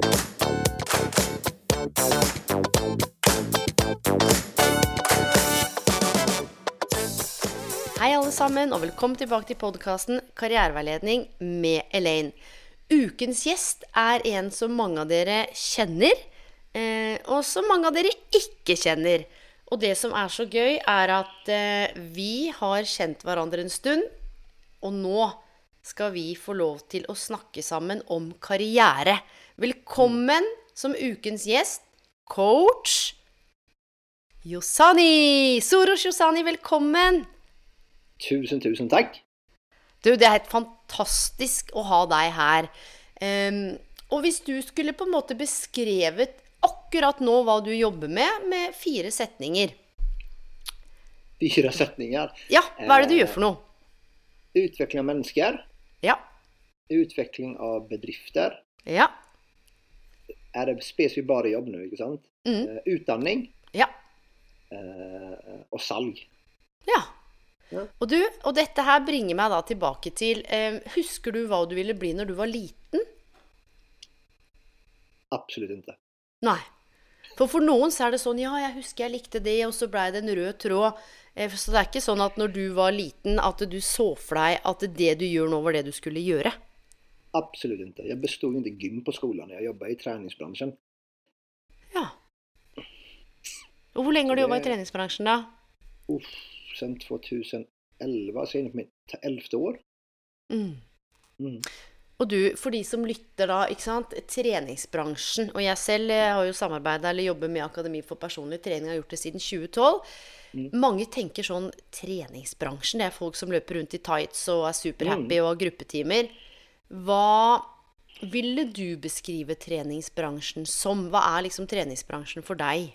Hei, alle sammen, og velkommen tilbake til podkasten Karriereveiledning med Elaine. Ukens gjest er en som mange av dere kjenner, eh, og som mange av dere ikke kjenner. Og det som er så gøy, er at eh, vi har kjent hverandre en stund, og nå skal vi få lov til å snakke sammen om karriere. Velkommen som ukens gjest, coach Josani. Soros Josani, velkommen! Tusen, tusen takk. Du, det er helt fantastisk å ha deg her. Um, og hvis du skulle på en måte beskrevet akkurat nå hva du jobber med, med fire setninger Fire setninger. Ja, hva er det du gjør for noe? Utvikling av mennesker. Ja. Utvikling av bedrifter. Ja. Er det spesifikt bare jobb nå, ikke sant? Mm. Eh, Utdanning Ja. eh, og salg. ja. Ja. Og du, og dette her bringer meg da tilbake til eh, Husker du hva du ville bli når du var liten? Absolutt ikke. Nei. For for noen så er det sånn Ja, jeg husker jeg likte det, og så blei det en rød tråd. Så det er ikke sånn at når du var liten, at du så for deg at det du gjør nå, var det du skulle gjøre. Absolutt ikke. Jeg bestod ikke gym på skolen. Jeg jobba i treningsbransjen. Ja. Og hvor lenge har du jobba i treningsbransjen, da? Uff, siden 2011, så er det mitt ellevte år. Mm. Mm. Og du, for de som lytter da, ikke sant, treningsbransjen, og jeg selv eh, har jo samarbeida eller jobber med Akademi for personlig trening, har gjort det siden 2012. Mange tenker sånn treningsbransjen, det er folk som løper rundt i tights og er superhappy og har gruppetimer. Hva ville du beskrive treningsbransjen som? Hva er liksom treningsbransjen for deg?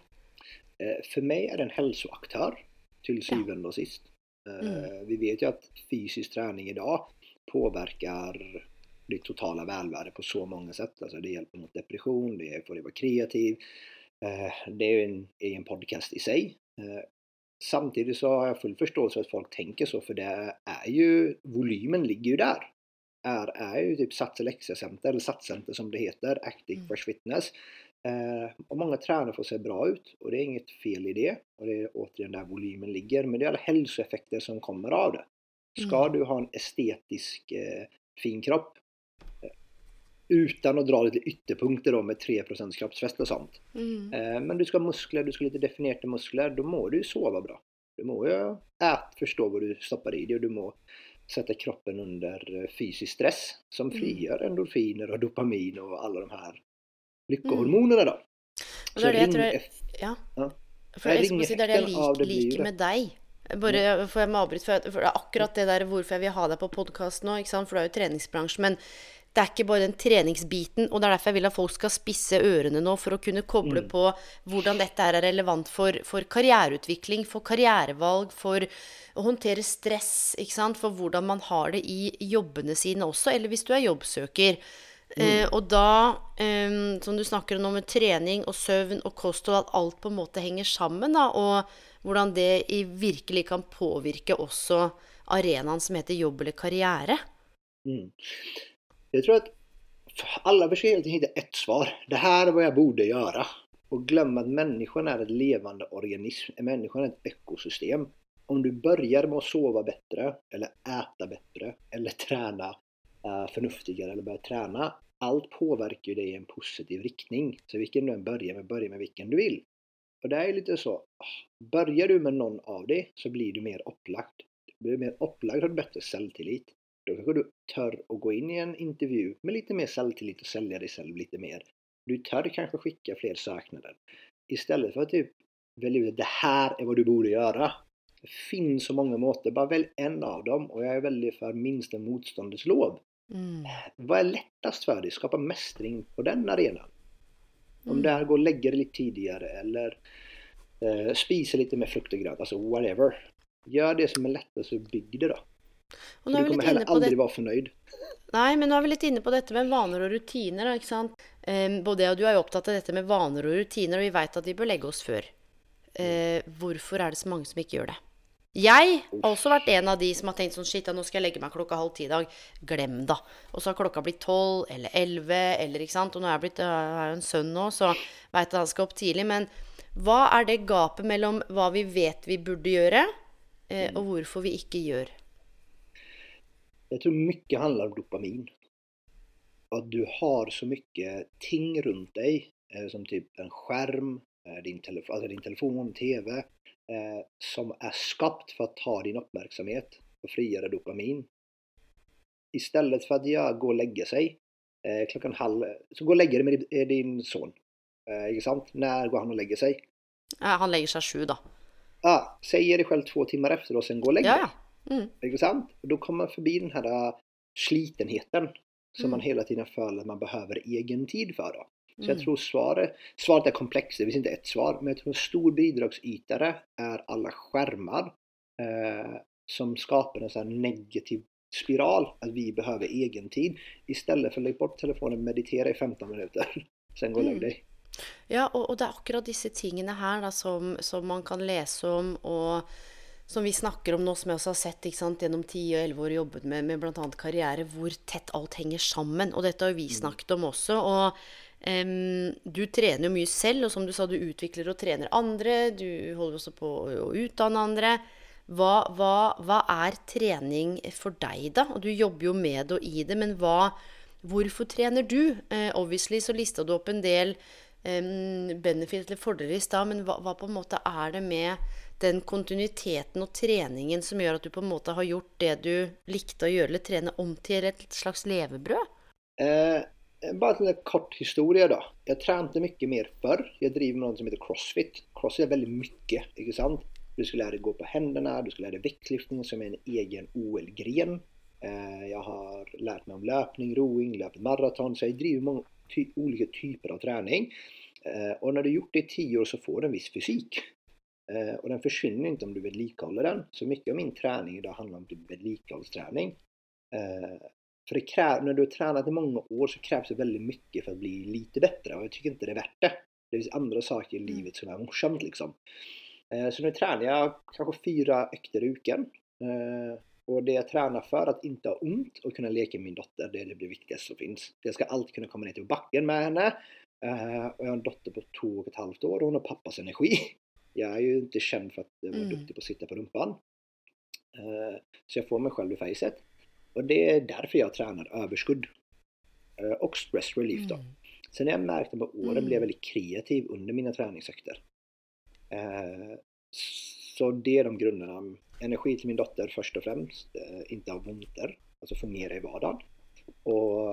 Eh, For meg er det en helseaktør, til syvende og sist. Mm. Vi vet jo at fysisk trening i dag påvirker det totale velværet på så mange sett. Altså det hjelper mot depresjon, det får deg være kreativ. Eh, Det er jo en egen podkast i seg. Eh, Samtidig så har jeg full forståelse for at folk tenker så, for det er jo Volymen ligger jo der. Er, er jo typ Sats Elixia-senter, eller Sats-senter som det heter, Active Fresh Fitness. Eh, og mange trener får se bra ut, og det er inget fel i det. Og det er återigen der volymen ligger, men det er alle helseeffekter som kommer av det. Skal du ha en estetisk eh, fin kropp, eh, uten å dra litt ytterpunkter da, med 3 kroppsfest og sånt, Mm. Eh, Men du skal ha muskler, du skal ha lite definerte muskler. Da må du sove bra. Du må jo ät, forstå hvor du stopper i det, og du må sette kroppen under eh, fysisk stress, som frigjør endorfiner og dopamin og alle de her lykkehormonene. da. Så det er det jeg tror jeg, ja. For jeg det er det jeg liker med deg. Bare for jeg må avbryte, for, for det er akkurat det der hvorfor jeg vil ha deg på podkast nå, for du er jo treningsbransjen. Men det er ikke bare den treningsbiten, og det er derfor jeg vil at folk skal spisse ørene nå for å kunne koble Mm. på hvordan dette er relevant for, for karriereutvikling, for karrierevalg, for å håndtere stress, ikke sant? for hvordan man har det i jobbene sine også, eller hvis du er jobbsøker. Eh, og da, eh, som du snakker om med trening og søvn og kosthold, at alt på en måte henger sammen, da, og hvordan det i virkelig kan påvirke også arenaen som heter jobb eller karriere. Mm. Jeg tror at alla försöker helt enkelt hitta ett svar. Det här är vad jag borde göra. Och glöm att människan är ett levande organism. Människan är ett ekosystem. Om du börjar med att sova bättre, eller äta bättre, eller träna uh, förnuftigare, eller börja träna. Allt påverkar ju dig i en positiv riktning. Så vilken du än börjar med, börja med vilken du vill. Och det är lite så, börjar du med någon av det så blir du mer upplagd. Du blir mer upplagd har du bättre självtillit. Då kanske du tör att gå in i en intervju med lite mer självtillit och sälja dig själv lite mer. Du tör kanske skicka fler söknader. Istället för att typ välja ut att det här är vad du borde göra. Det finns så många måter, bara välj en av dem och jag är väldigt för minsta motståndets lov. Mm. Vad är lättast för dig? Skapa mästring på den arenan. Om det är gå och lägga dig lite tidigare eller eh, spisa lite mer frukt och grönt, alltså whatever. Gör det som är lättast och bygg det då. Og er du vi kommer litt heller inne på aldrig det være fornøyd. Nei, men nå er vi litt inne på dette med vaner og rutiner. ikke sant? Um, både jeg og du er jo opptatt av dette med vaner og rutiner, og vi veit at vi bør legge oss før. Uh, hvorfor er det så mange som ikke gjør det? Jeg har også vært en av de som har tenkt sånn Shit, nå skal jeg legge meg klokka halv ti i dag. Glem det. Og så har klokka blitt tolv eller elleve, eller ikke sant. Og nå er jeg blitt, jeg har jo en sønn nå, så veit at han skal opp tidlig. Men hva er det gapet mellom hva vi vet vi burde gjøre, eh, og hvorfor vi ikke gjør? Jeg tror mye handler om dopamin. At du har så mye ting rundt dig, eh, som typ en skärm, eh, din, telefo altså din telefon, TV, eh, som är skapt för att ta din uppmärksamhet och frigöra dopamin. Istället för att jag går och lägger sig eh, klockan halv, så gå och lägger dig med din- din son. Eh, inte sant? När går han och lägger sig? Ja, han legger seg sju, da. Ah, säger dig själv två timmar efter och sen gå och lägg Ja, dig. ja. Mm. Ikke sant? Och då kommer man förbi den här slitenheten som Mm. man hela tiden føler att man behöver egen tid för. Då. Så jeg tror svaret, svaret är komplext, det finns inte ett svar, men jag tror en stor bidragsytare är alla skärmar eh, som skapar en sån negativ spiral, att vi behöver egen tid. Istället för att lägga bort telefonen, meditera i 15 minuter, sen gå och lägg Mm. dig. Ja, og, og det er akkurat disse tingene her da, som, som man kan lese om, og som vi snakker om nå, som jeg også har sett sant, gjennom 10 og 11 år jobbet med, med bl.a. karriere, hvor tett alt henger sammen. Og dette har vi snakket om også. Og du trener jo mye selv, og som du sa, du utvikler og trener andre. Du holder også på å, utdanne andre. Hva, hva, hva er trening for deg, da? Og du jobber jo med og i det, men hva, hvorfor trener du? Eh, obviously så lista du opp en del benefit eller fordeler i stad, men hva, hva på en måte er det med den kontinuiteten og treningen som gjør at du på en måte har gjort det du likte å gjøre, eller trene om til et slags levebrød? Eh, bara en kort historie, da. Jeg trente mye mer før. Jeg driver med noe som heter Crossfit. Crossfit er veldig mye, ikke sant? Du skal lære å gå på hendene, du skal lære vektløfting, som er en egen OL-gren. Jeg har lært meg om løpning, roing, løpt maraton, så jeg driver mange ty ulike typer av trening. Og når du har gjort det i ti år så får du en viss fysik. Og den forsvinner ikke om du vedlikeholder den. Så mye av min trening i dag handler om. Eh, för det kräv, när du har tränat i många år så krävs det väldigt mycket för att bli lite bättre och jag tycker inte det är värt det. Det finns andra saker i livet som är morsamt liksom. Eh, Så nu tränar jag kanske fyra ökter i veckan. Eh, Och det jag tränar för att inte ha ont och kunna leka med min dotter, det är det viktigaste som finns. Jag ska alltid kunna komma ner till backen med henne. Og Och jag har en dotter på två och ett halvt år och hon har pappas energi. Jag är ju inte känd för att vara Mm. duktig på att sitta på rumpan. Eh, Så jag får mig själv i facet. Och det är därför jag tränar överskudd. Eh, Och stress relief då. Sen har jag att med åren Mm. blir jag väldigt kreativ under mina treningsøkter. Eh, Så det är de grunderna. Energi till min dotter först och främst. eh, Inte av vondter. Alltså fungera i vardagen. Og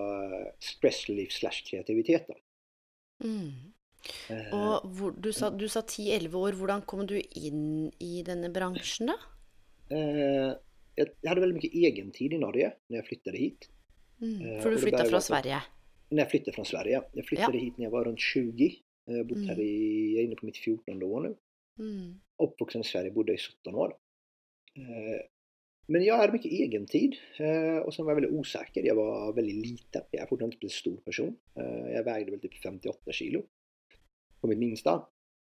stress relief slash kreativitet da. Mm. Og hvor, du sa, du sa 10-11 år. Hvordan kom du inn i denne bransjen, da? eh, Jag hade väldigt mycket egentid i Norge när jag flyttade hit. Mm. Eh, For du og det flytta fra Sverige? När jag flyttade från Sverige. Jag flyttade hit när jag var runt 20. Jag har bott här Mm. i, jag är inne på mitt 14 år nu. Mm. uppvuxen i Sverige, bodde i 17 år. Eh, Men jag hade mycket egentid eh, och sen var jag väldigt osäker. Jag var väldigt liten. Jag är fortfarande inte en stor person. Jeg Jag vägde väl typ 58 kilo på mitt minsta.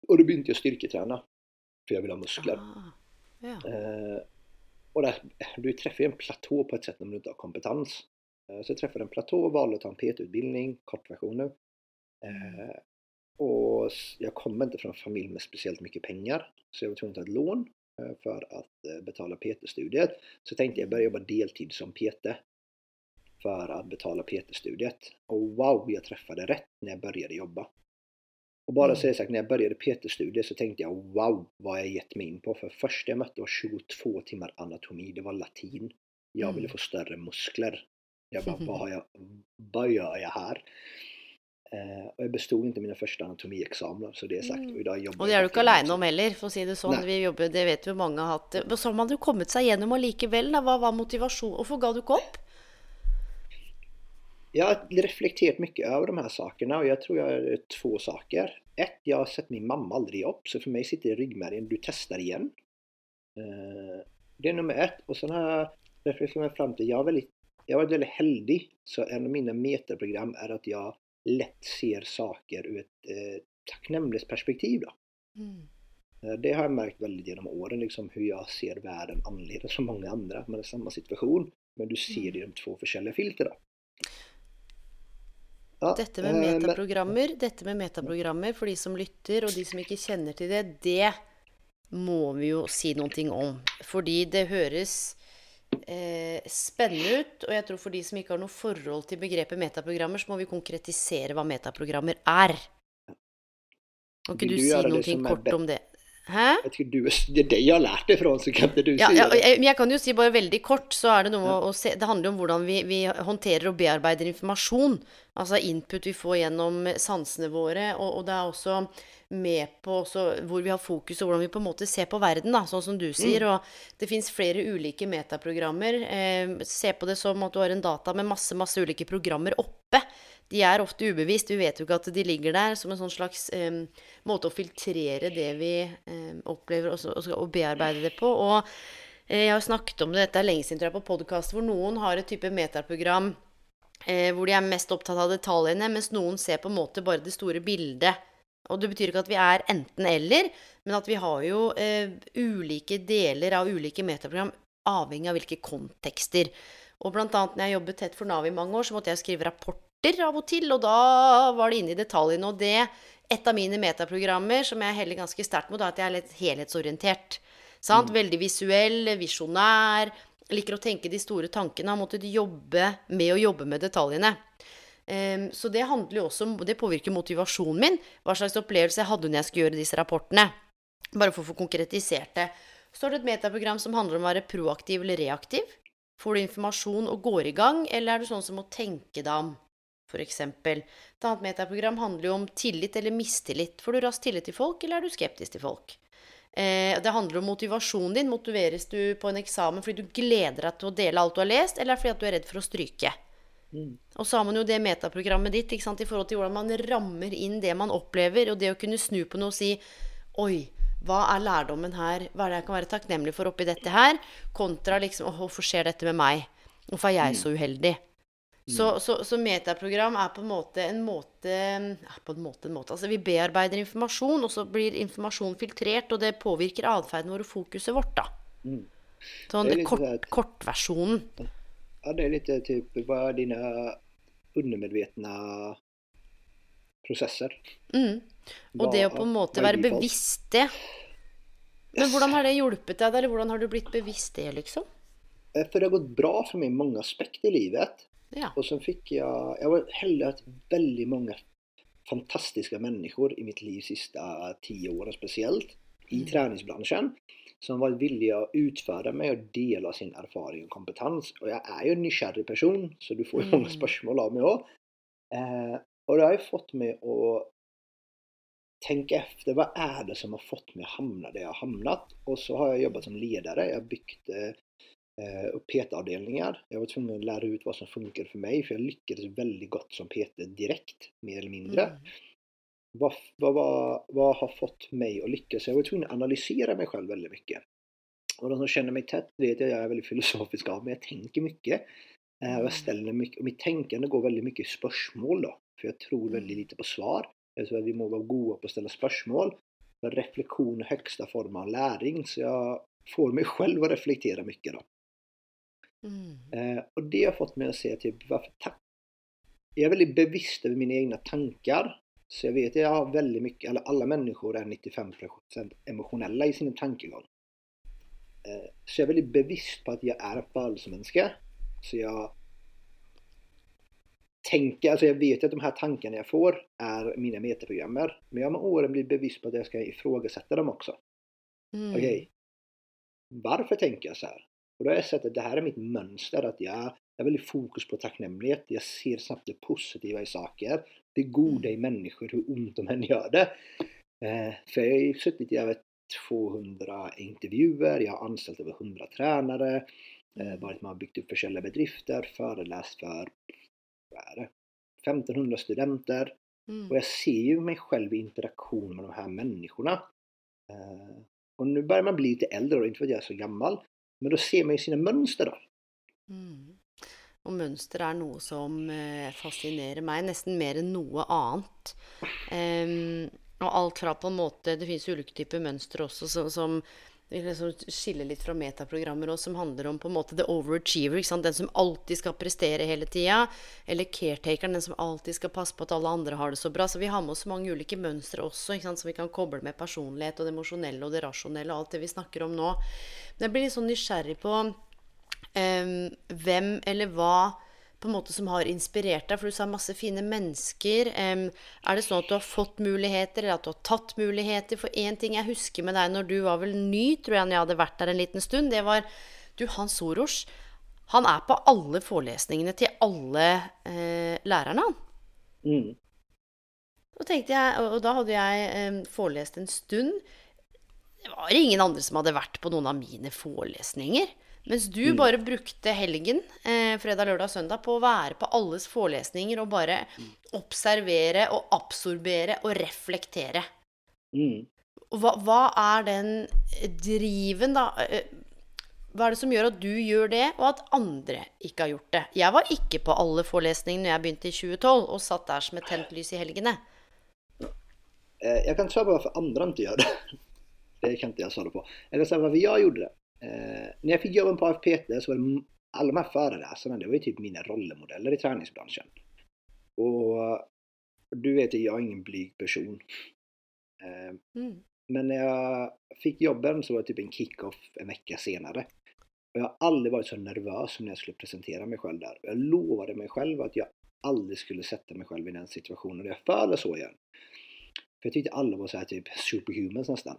Och då jeg jag styrketräna. För jag ville ha muskler. Ah. Ja. Eh, och du treffer en platå på et sett når du inte har kompetens. Eh, så jeg treffer en platå og valde å ta en PT-utbildning, kortversjoner. Og jeg kom ikke fra en familj med spesielt mye penger, Så jeg var til å ta et lån for å eh, PT-studiet. Så tänkte jeg bare jobbe deltid som PT. for å betale PT-studiet. Og wow, jag rett når jeg begynte å jobba. Och bara Mm. så är sagt, när jag började PT-studier så tänkte jag wow, vad jag gett mig in på. För första jag mötte var 22 timmar anatomi, det var latin. Jag Mm. ville få större muskler. Jag bara, vad, har jag, vad gör jag här? Eh, og jeg bestod ikke mine første anatomiexaminer, så det er sagt. Og, Och idag Og det er du ikke aleine om heller, for å si det sånn. Nei. Vi jobber, det vet vi mange har hatt. Men så har man jo kommet seg gjennom allikevel. Da. Hva var motivasjonen? Hvorfor ga du ikke opp? Jag har reflekterat mycket över de här sakerna och jag tror jag är två saker. Ett, jag har sett min mamma aldrig upp så för mig sitter det i ryggmärgen, du testar igen. Eh, det är nummer ett. Och sen har jag reflekterat fram till, jag har, väldigt, jag varit väldigt heldig. Så en av mina metaprogram är att jag lätt ser saker ur ett eh, tacknämlighetsperspektiv. Då. Mm. Eh, det har jag märkt väldigt genom åren, liksom hur jag ser världen annorlunda som många andra. Man är i samma situation, men du ser det i de två forskjellige filter. Då. Ja, dette med metaprogrammer, dette med metaprogrammer for de som lytter, og de som ikke kjenner til det, det må vi jo si noe om. Fordi det høres eh, spennende ut. Og jeg tror for de som ikke har noe forhold til begrepet metaprogrammer, så må vi konkretisere hva metaprogrammer er. Kan ikke du, du si noe kort om det? Hæ? Du, Det er det jeg har lært det fra, så kan ikke du ja, sier. ja. Jeg, jeg kan jo si bare veldig kort, så er det noe ja. å se Det handler om hvordan vi, vi, håndterer og bearbeider informasjon. Altså input vi får gjennom sansene våre. Og, og det er også med på også hvor vi har fokus, og hvordan vi på en måte ser på verden, da, sånn som du sier. Mm. Og det fins flere ulike metaprogrammer. Eh, se på det som at du har en data med masse, masse ulike programmer oppe. De er ofte ubevisst. Vi vet jo ikke at de ligger der som en sånn slags um, måte å filtrere det vi um, opplever, og, og, og, bearbeide det på. Og eh, jeg har snakket om det, dette er lenge siden tror jeg, på podkast, hvor noen har et type metaprogram eh, hvor de er mest opptatt av detaljene, mens noen ser på en måte bare det store bildet og det betyr ikke at vi er enten-eller, men at vi har jo eh, ulike deler av ulike metaprogram avhengig av hvilke kontekster. Og blant annet når jeg jobbet tett for Nav i mange år, så måtte jeg skrive rapporter av og til, og da var det inne i detaljene. Og det, et av mine metaprogrammer som jeg heller ganske sterkt mot, er at jeg er litt helhetsorientert. Sant? Mm. Veldig visuell, visjonær. Liker å tenke de store tankene. Har måttet jobbe med å jobbe med detaljene. Um, så det handler jo også om Det påvirker motivasjonen min. Hva slags opplevelse jeg hadde når jeg skulle gjøre disse rapportene. Bare for å få konkretisert det. Så har du et metaprogram som handler om å være proaktiv eller reaktiv. Får du informasjon og går i gang, eller er du sånn som må tenke deg om, f.eks.? Et annet metaprogram handler jo om tillit eller mistillit. Får du raskt tillit til folk, eller er du skeptisk til folk? Eh, det handler om motivasjonen din. Motiveres du på en eksamen fordi du gleder deg til å dele alt du har lest, eller fordi du er redd for å stryke? Mm. Og så har man jo det metaprogrammet ditt sant, i forhold til hvordan man rammer inn det man opplever, og det å kunne snu på noe og si Oi, hva er lærdommen her? Hva er det jeg kan være takknemlig for oppi dette her? Kontra liksom Hvorfor skjer dette med meg? Hvorfor er jeg mm. så uheldig? Mm. Så, så, så, metaprogram er på en måte en måte På en måte, en måte Altså vi bearbeider informasjon, og så blir informasjon filtrert, og det påvirker atferden vår og fokuset vårt, da. Mm. Sånn kort, kortversjonen. Ja, det er litt typ, Hva er dine undermedvetne prosesser? Mm. Og det å på en måte være bevisst det. Men hvordan har det hjulpet deg, eller hvordan har du blitt bevisst det, liksom? For det har gått bra for meg i mange aspekter i livet. Ja. Och sen fick jag, jag har helgat väldigt många fantastiska människor i mitt liv sista tio åren speciellt. I mm. träningsbranschen som var villiga å utføre meg og dele sin erfaring og kompetanse. Og jeg er jo en nysgjerrig person, så du får jo mange mm. spørsmål av meg òg. Eh, og det har jo fått meg å tenke efter hva er det som har fått meg å havne der jeg har havnet. Og så har jeg jobbet som leder. Jeg bygde eh, upp PT-avdelningar. Jeg var tvungen å lære ut hva som funker for meg, for jeg lyckades veldig godt som PT direkt, mer eller mindre. Mm vad, vad, vad, vad, har fått mig att lyckas? Jag var tvungen att analysera mig själv väldigt mycket. Och de som känner mig tätt vet at jag är väldigt filosofisk av mig. Jag tänker mycket. Og jag mm. ställer mycket. Och mitt tänkande går väldigt mycket i spörsmål då. För jag tror väldigt mm. lite på svar. Jag tror att vi må vara goda på att ställa spörsmål. För reflektion är högsta form av läring. Så jag får mig själv att reflektera mycket då. Mm. Eh, och det har fått mig att se typ varför. Jag är väldigt bevisst över mina egna tankar så jag vet att jag har väldigt mycket, eller alla människor är 95% emotionella i sin tankegång. Eh, så jag är väldigt bevisst på att jag är en følelsesmenneske. Så jag tänker, alltså jag vet att de här tankarna jag får är mina metaprogrammer. Men jag har med åren blivit bevisst på att jag ska ifrågasätta dem också. Mm. Okej, okay. varför tänker jag så här? Och da har jeg sett at det her er mitt mönster, att jeg er veldig fokus på takknemlighet. Jeg ser snabbt det positiva i saker det goda i mennesker, hvor vondt de enn gjør det. Eh, for jeg har sittet i over 200 intervjuer, jeg har ansatt over 100 trenere, eh, varit med och byggt upp försäljarbedrifter, föreläst för vad är det, 1500 studenter. Mm. Og jeg ser jo meg selv i interaktion med de her menneskene. Eh, og nå begynner man bli litt eldre, og ikke fordi jeg er så gammal, men da ser vi sine mønster, da. Mm. Og mønster er noe som eh, fascinerer meg nesten mer enn noe annet. Um, og alt fra på en måte Det finnes ulike typer mønstre også som, som liksom skille litt fra metaprogrammer, også, som handler om på en måte the overachiever. Den som alltid skal prestere hele tida. Eller caretakeren, den som alltid skal passe på at alle andre har det så bra. Så vi har med oss mange ulike mønstre også, som vi kan koble med personlighet og det emosjonelle og det rasjonelle og alt det vi snakker om nå. Men jeg blir litt sånn nysgjerrig på um, hvem eller hva på en måte som har inspirert deg? For du sa masse fine mennesker. Er det sånn at du har fått muligheter, eller at du har tatt muligheter? For én ting jeg husker med deg når du var vel ny, tror jeg, når jeg hadde vært der en liten stund, det var du, Hans Soros. Han er på alle forelesningene til alle eh, lærerne, han. Mm. Og, jeg, og da hadde jeg eh, forelest en stund. Det var ingen andre som hadde vært på noen av mine forelesninger. Mens du bare brukte helgen, eh, fredag, lørdag, søndag, på å være på alles forelesninger og bare observere og absorbere og reflektere. Mm. Hva, hva er den driven, da? Eh, Hva er det som gjør at du gjør det, og at andre ikke har gjort det? Jeg var ikke på alle forelesningene når jeg begynte i 2012, og satt der som et tent lys i helgene. Jeg jag kan svare på hvorfor andre ikke gjør det. Det kjente jeg svaret på. Jeg kan säga varför jeg gjorde det. Eh, när jag fick jobben på AFPT så var det alle alla de här föreläsarna, det var ju typ mina rollmodeller i träningsbranschen. Och du vet jag är ingen blyg person. Eh, Mm. men när jag fick jobben så var det typ en kick-off en vecka senare. Och jag har aldrig varit så nervös som när jag skulle presentera mig själv där. Jag lovade mig själv att jag aldrig skulle sätta mig själv i den situationen. Jag är för så igen. För jag tyckte alla var så här typ superhumans nästan.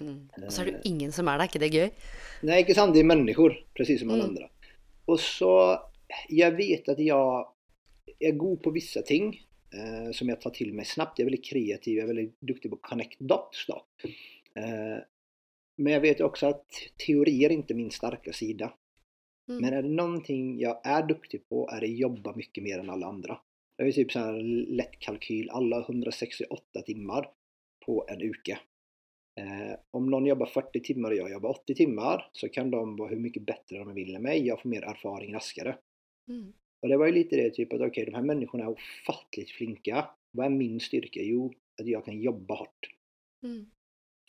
Mm. Og så er det jo ingen som er. Er ikke det gøy? Nej, inte sant? Det är människor, precis som alla Mm. andra. Och så, jag vet att jag är god på vissa ting eh, som jag tar till mig snabbt. Jag är väldigt kreativ, jag är väldigt duktig på connect dots då. Eh, men jag vet också att teori är inte min starka sida. Mm. Men är det någonting jag är duktig på är det att jobba mycket mer än alla andra. Jag är typ så här lätt kalkyl, alla har 168 timmar på en uke. Eh, om någon jobbar 40 timmar och jag jobbar 80 timmar så kan de vara hur mycket bättre de vill än mig. Jag får mer erfaring raskare. Mm. Och det var ju lite det typ att okej, de här människorna är ofattligt flinka. Vad är min styrka? Jo, att jag kan jobba hårt. Mm.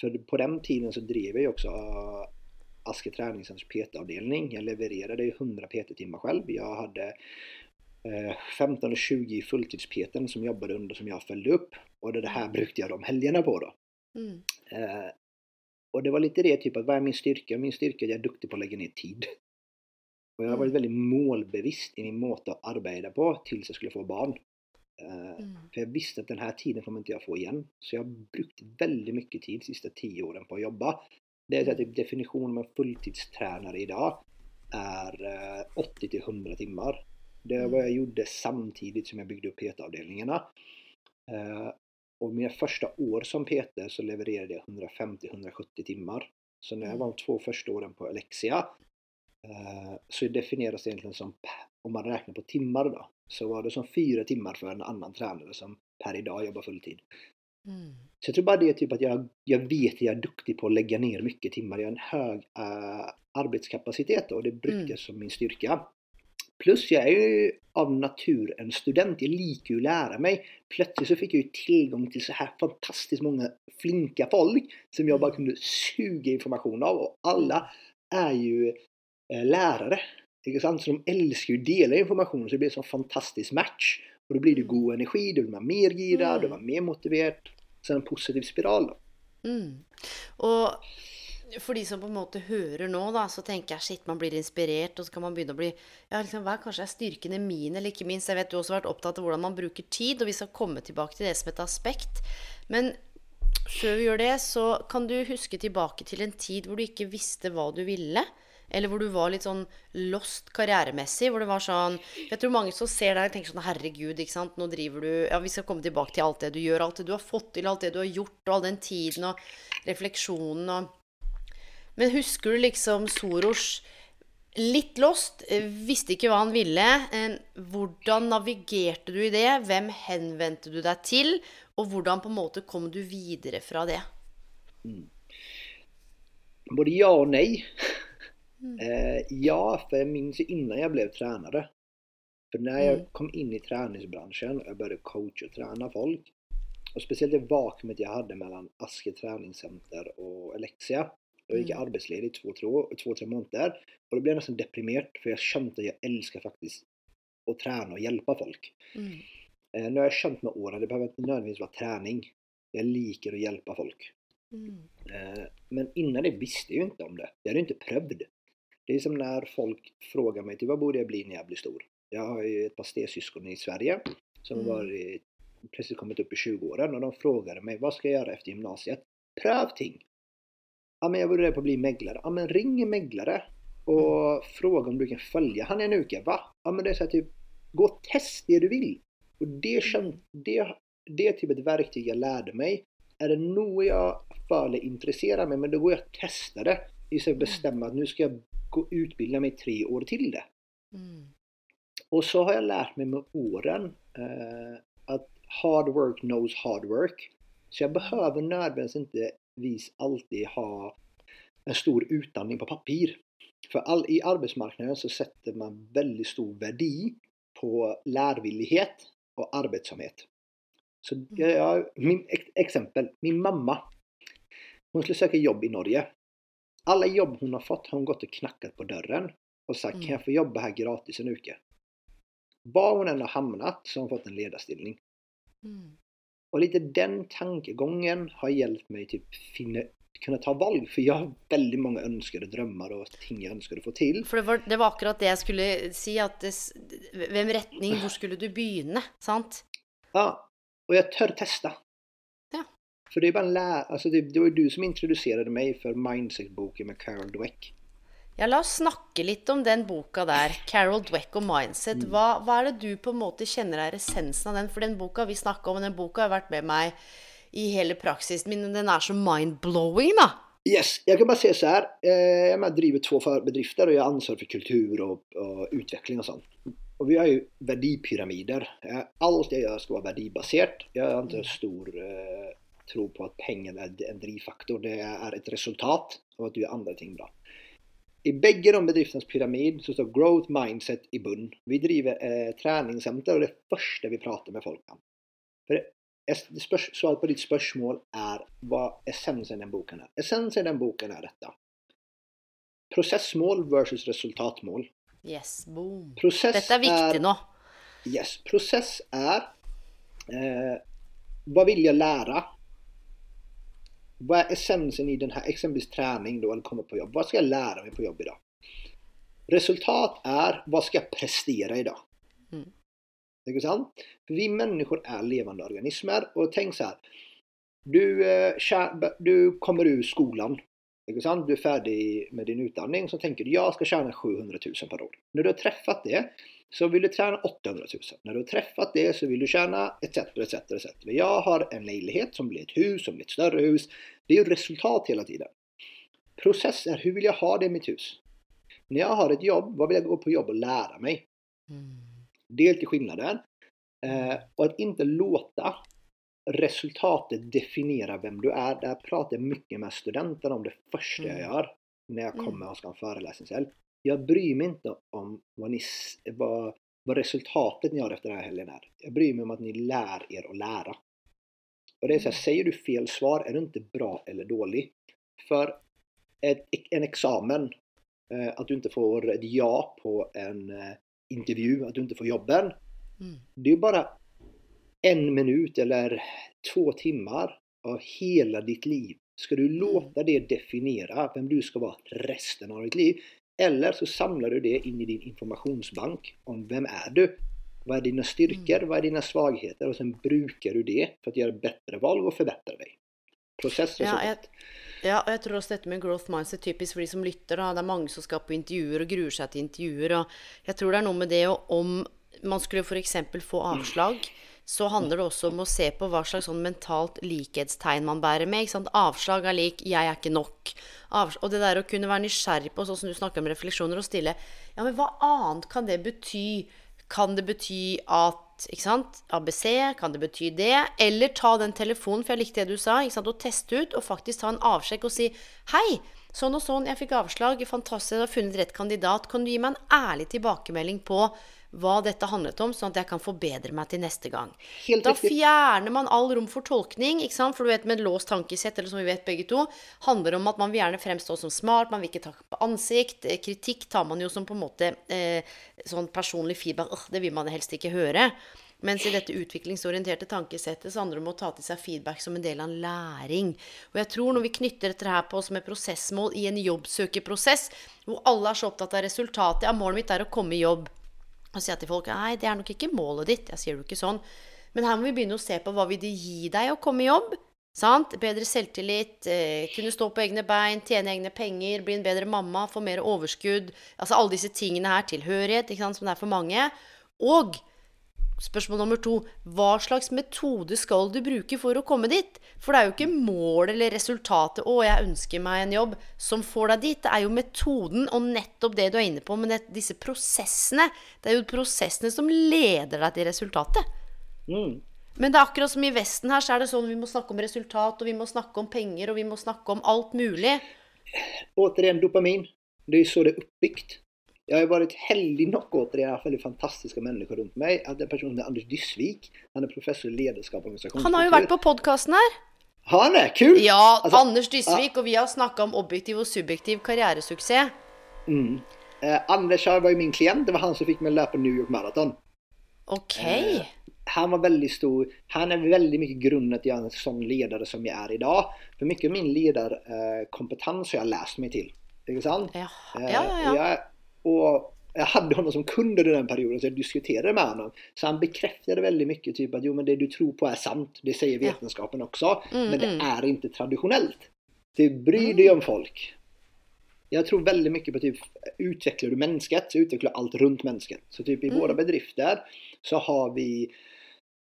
För på den tiden så drev jag også också uh, Aske Träningscenters PT-avdelning. Jag levererade ju 100 PT-timmar själv. Jag hade eh, 15 och 20 i fulltids-PTn som jobbade under som jag följde upp. Och det det här brukade jag de helgerna på då. Mm. Eh, och det var lite det, typ att vad är min styrka? Min styrka är att jag är duktig på att lägga ner tid. Och jag har varit väldigt målbevisst i min måte att arbeta på tills jag skulle få barn. Eh, Mm. för jag visste att den här tiden kommer inte jag få igen. Så jag har brukt väldigt mycket tid de sista tio åren på att jobba. Det är at definisjonen typ definitionen av dag fulltidstränare idag är eh, 80 till 100 timmar. Det var vad jag gjorde samtidigt som jag byggde upp PT-avdelningarna. Eh, och mina första år som PT så levererade jag 150-170 timmar. Så när jag var de två första åren på Alexia eh, så definieras det egentligen som, om man räknar på timmar då, så var det som fyra timmar för en annan tränare som per idag jobbar fulltid. Mm. Så jag tror bara det är typ att jag, jag vet att jag är duktig på att lägga ner mycket timmar. Jag har en hög eh, arbetskapacitet och det brukes Mm. som min styrka. Plus jeg er jo av natur en student. Jeg liker jo å lære meg. Plutselig så fikk jeg jo tilgang til så her fantastisk mange flinke folk som jeg bare kunde suge informasjon av Og alle er jo eh, lærere. Ikke sant? Så de elsker jo å dele informasjon, så det blir en sånn fantastisk match. Og da blir det god energi, du blir mer girad, mm. du blir mer motivert. Så en positiv spiral da. Mm. Og for de som på en måte hører nå, da, så tenker jeg shit, man blir inspirert, og så kan man begynne å bli Ja, liksom, hva kanskje er styrkene mine, eller ikke minst Jeg vet du også har vært opptatt av hvordan man bruker tid, og vi skal komme tilbake til det som et aspekt. Men før vi gjør det, så kan du huske tilbake til en tid hvor du ikke visste hva du ville. Eller hvor du var litt sånn lost karrieremessig. Hvor det var sånn Jeg tror mange som ser deg, tenker sånn Herregud, ikke sant. Nå driver du Ja, vi skal komme tilbake til alt det du gjør, alt det du har fått til, alt det du har gjort, og all den tiden og refleksjonen og Men husker du liksom Soros litt lost, visste ikke hva han ville. Hvordan navigerte du i det? Hvem henvendte du deg til? Og hvordan på en måte kom du videre fra det? Både ja og nei. Eh, ja, for jeg minns ju innan jeg ble tränare. For når jeg Mm. kom inn i treningsbransjen og jeg började coache og trene folk. og spesielt det vakuumet jeg hadde mellom Aske treningssenter og Alexia. Då gick jag arbetsledig i två, två, två, tre månader. Och då blev jag nästan deprimerad för jag kände att jag älskar faktiskt att träna och hjälpa folk. Mm. Eh, nu har jag känt med åren, det behöver inte nödvändigtvis vara träning. Jag liker att hjälpa folk. Mm. Eh, Men innan det visste jag ju inte om det. Jag hade inte prövd. Det är som när folk frågar mig till vad borde jag bli när jag blir stor? Jag har ju ett par stesyskon i Sverige som Mm. var i, precis kommit upp i 20-åren och de frågade mig vad ska jag göra efter gymnasiet? Pröv ting! Ja men jag redd på att bli mäglare. Ja men ring en mäglare och fråga om du kan följa han en uke. Va? Ja men det är så här typ gå och test det du vill. Och det, känd, det, det är typ ett verktyg jag lärde mig. Är det något jag för intresserar mig, men då går jag och testar det. Istället för att bestämma att nu ska jag gå och utbilda mig tre år till det. Mm. Och så har jag lärt mig med åren eh, att hard work knows hard work. Så jag behöver nödvändigtvis inte vis alltid ha en stor utandning på papir. För all, i arbetsmarknaden så sätter man väldigt stor verdi på lärvillighet och arbetsamhet. Så jag, jag, min, ex, exempel, min mamma. Hon skulle söka jobb i Norge. Alla jobb hon har fått har hon gått och knackat på dörren och sagt Mm. kan jag få jobba här gratis en uke? Var hon än har hamnat så har hon fått en ledarstilling. Mm. Och lite den tankegangen har hjulpet meg til å finne, kunne ta valg. For jeg har veldig mange ønskede drømmer og ting jeg ønsker å få til. For det var, det var akkurat det jeg skulle si. At det, hvem retning, hvor skulle du begynne? Sant? Ja, Og jeg tør teste. Ja. For det er bare en lä- altså det, det var jo du som introduserte meg for Mindset-boken med Carol Dweck. Ja, la oss snakke litt om den boka der. Carol Dweck og Mindset. Hva, hva er det du på en måte kjenner er essensen av den? For den boka vi snakka om, den boka har vært med meg i hele praksisen min. Den er så mind-blowing, da. Yes, Jeg kan bare se så her. Jeg med och driver to bedrifter, og jeg har ansvar for kultur og, og utvikling og sånt. Og vi har jo verdipyramider. Alt jeg gjør, skal være verdibasert. Jeg har ikke stor eh, tro på at pengen er en drivfaktor. Det er et resultat og at du gjør andre ting bra. I begge de bedriftenes pyramid så står growth mindset i bunn. Vi driver eh, treningssenter, og det første vi prater med folk om. For svaret på ditt spørsmål er hva essensen i den boken er. Essensen i den boken er dette. Prosessmål versus resultatmål. Yes, boom. Process Dette er viktig nå. Yes, Prosess er eh, Hva vil jeg lära? Vad är essensen i den här, exempelvis träning då, eller komma på jobb? Vad ska jag lära mig på jobb idag? Resultat är, vad ska jag prestera idag? Mm. Ikke sant? Vi mennesker er levende organismer Og tenk så här. Du, eh, du kommer ut skolen. ikke sant? du er ferdig med din utdanning. så tenker du jeg skal tjene 700 000 per år. Når du har truffet det så vill du tjäna 800 000. När du har träffat det så vill du tjäna etc. etc, etc. Jag har en lägenhet som blir ett hus, som blir ett större hus. Det är ju resultat hela tiden. Process är hur vill jag ha det i mitt hus? När jag har ett jobb, vad vill jag gå på jobb och lära mig? Mm. Det är lite skillnaden. Eh, och att inte låta resultatet definiera vem du är. Där pratar jag mycket med studentene om det första jag gjør. gör när jag Mm. kommer och ska ha en föreläsningshelg. Jag bryr mig inte om vad, ni, vad, vad resultatet ni har efter den här helgen är. Jag bryr mig om att ni lär er att lära. Och det är så här, säger du fel svar är du inte bra eller dålig. För ett, en examen, eh, att du inte får ett ja på en eh, intervju, att du inte får jobben. Mm. Det är bara en minut eller två timmar av hela ditt liv. Ska du låta det definiera vem du ska vara resten av ditt liv? Eller så samlar du det in i din informationsbank om vem är du? Vad är dina styrkor? Vad är dina svagheter? Och sen brukar du det för att göra bättre val och förbättra dig. Process Ja, sånt. ja, og jeg tror også dette med growth mindset typisk for de som lytter. da, Det er mange som skal på intervjuer og gruer seg til intervjuer. og Jeg tror det er noe med det og om man skulle f.eks. få avslag, så handler det også om å se på hva slags sånn mentalt likhetstegn man bærer med. ikke sant? Avslag er lik 'jeg er ikke nok'. Avs og det der å kunne være nysgjerrig på, sånn som du snakker om refleksjoner, og stille Ja, men hva annet kan det bety? Kan det bety at ikke sant? ABC, kan det bety det? Eller ta den telefonen, for jeg likte det du sa, ikke sant? og teste ut, og faktisk ta en avsjekk og si 'Hei, sånn og sånn, jeg fikk avslag, fantastisk, du har funnet rett kandidat'. Kan du gi meg en ærlig tilbakemelding på hva dette handlet om, sånn at jeg kan forbedre meg til neste gang. Helt da riktig. fjerner man all rom for tolkning, ikke sant? for du vet med låst tankesett, eller som vi vet begge to, handler om at man vil gjerne fremstå som smart, man vil ikke ta på ansikt. Eh, Kritikk tar man jo som på en måte eh, sånn personlig feedback, «Åh, det vil man helst ikke høre. Mens i dette utviklingsorienterte tankesettet så handler det om å ta til seg feedback som en del av en læring. Og jeg tror når vi knytter dette her på som et prosessmål i en jobbsøkerprosess, hvor alle er så opptatt av resultatet, ja, målet mitt er å komme i jobb. Og sier til folk nei, det er nok ikke målet ditt. Jeg sier det ikke sånn. Men her må vi begynne å se på hva vil det gi deg å komme i jobb. Sant? Bedre selvtillit, eh, kunne stå på egne bein, tjene egne penger, bli en bedre mamma, få mer overskudd. Altså alle disse tingene her. Tilhørighet, ikke sant, som det er for mange. Og spørsmål nummer to hva slags metode skal du bruke for å komme dit? For det er jo ikke målet eller resultatet 'Å, jeg ønsker meg en jobb', som får deg dit. Det er jo metoden og nettopp det du er inne på med det, disse prosessene. Det er jo prosessene som leder deg til resultatet. Mm. Men det er akkurat som i Vesten her, så er det sånn vi må snakke om resultat, og vi må snakke om penger, og vi må snakke om alt mulig. Återigen dopamin. Det er så det er uppbyggt. Jag har varit heldig nog återigen, jag veldig fantastiske väldigt fantastiska människor runt mig. Att en person som heter Anders Dysvik, han är professor i ledarskap och organisationskultur. Han har jo vært på podkasten her. Har han det? Kul! Ja, Altså, Anders Dysvik, og vi har snakka om objektiv og subjektiv karrieresuksess. Mm. Eh, Anders var jo min klient, det var han som fikk mig å løpe New York Marathon. Ok. Eh, han var veldig stor, han er veldig mye grunnen til jag är en sånn leder som jeg er i dag. For mye av min ledarkompetens har jeg läst meg til. Ikke sant? Ja, Eh, ja, ja. ja. Och jag hade honom som kund under den perioden så jag diskuterade med honom. Så han bekräftade väldigt mycket typ att jo men det du tror på är sant. Det säger Ja. vetenskapen också. Mm, men det mm. är inte traditionellt. Det bryr dig om folk. Jag tror väldigt mycket på typ utvecklar du mennesket så utvecklar allt runt mennesket Så typ i våre våra bedrifter så har vi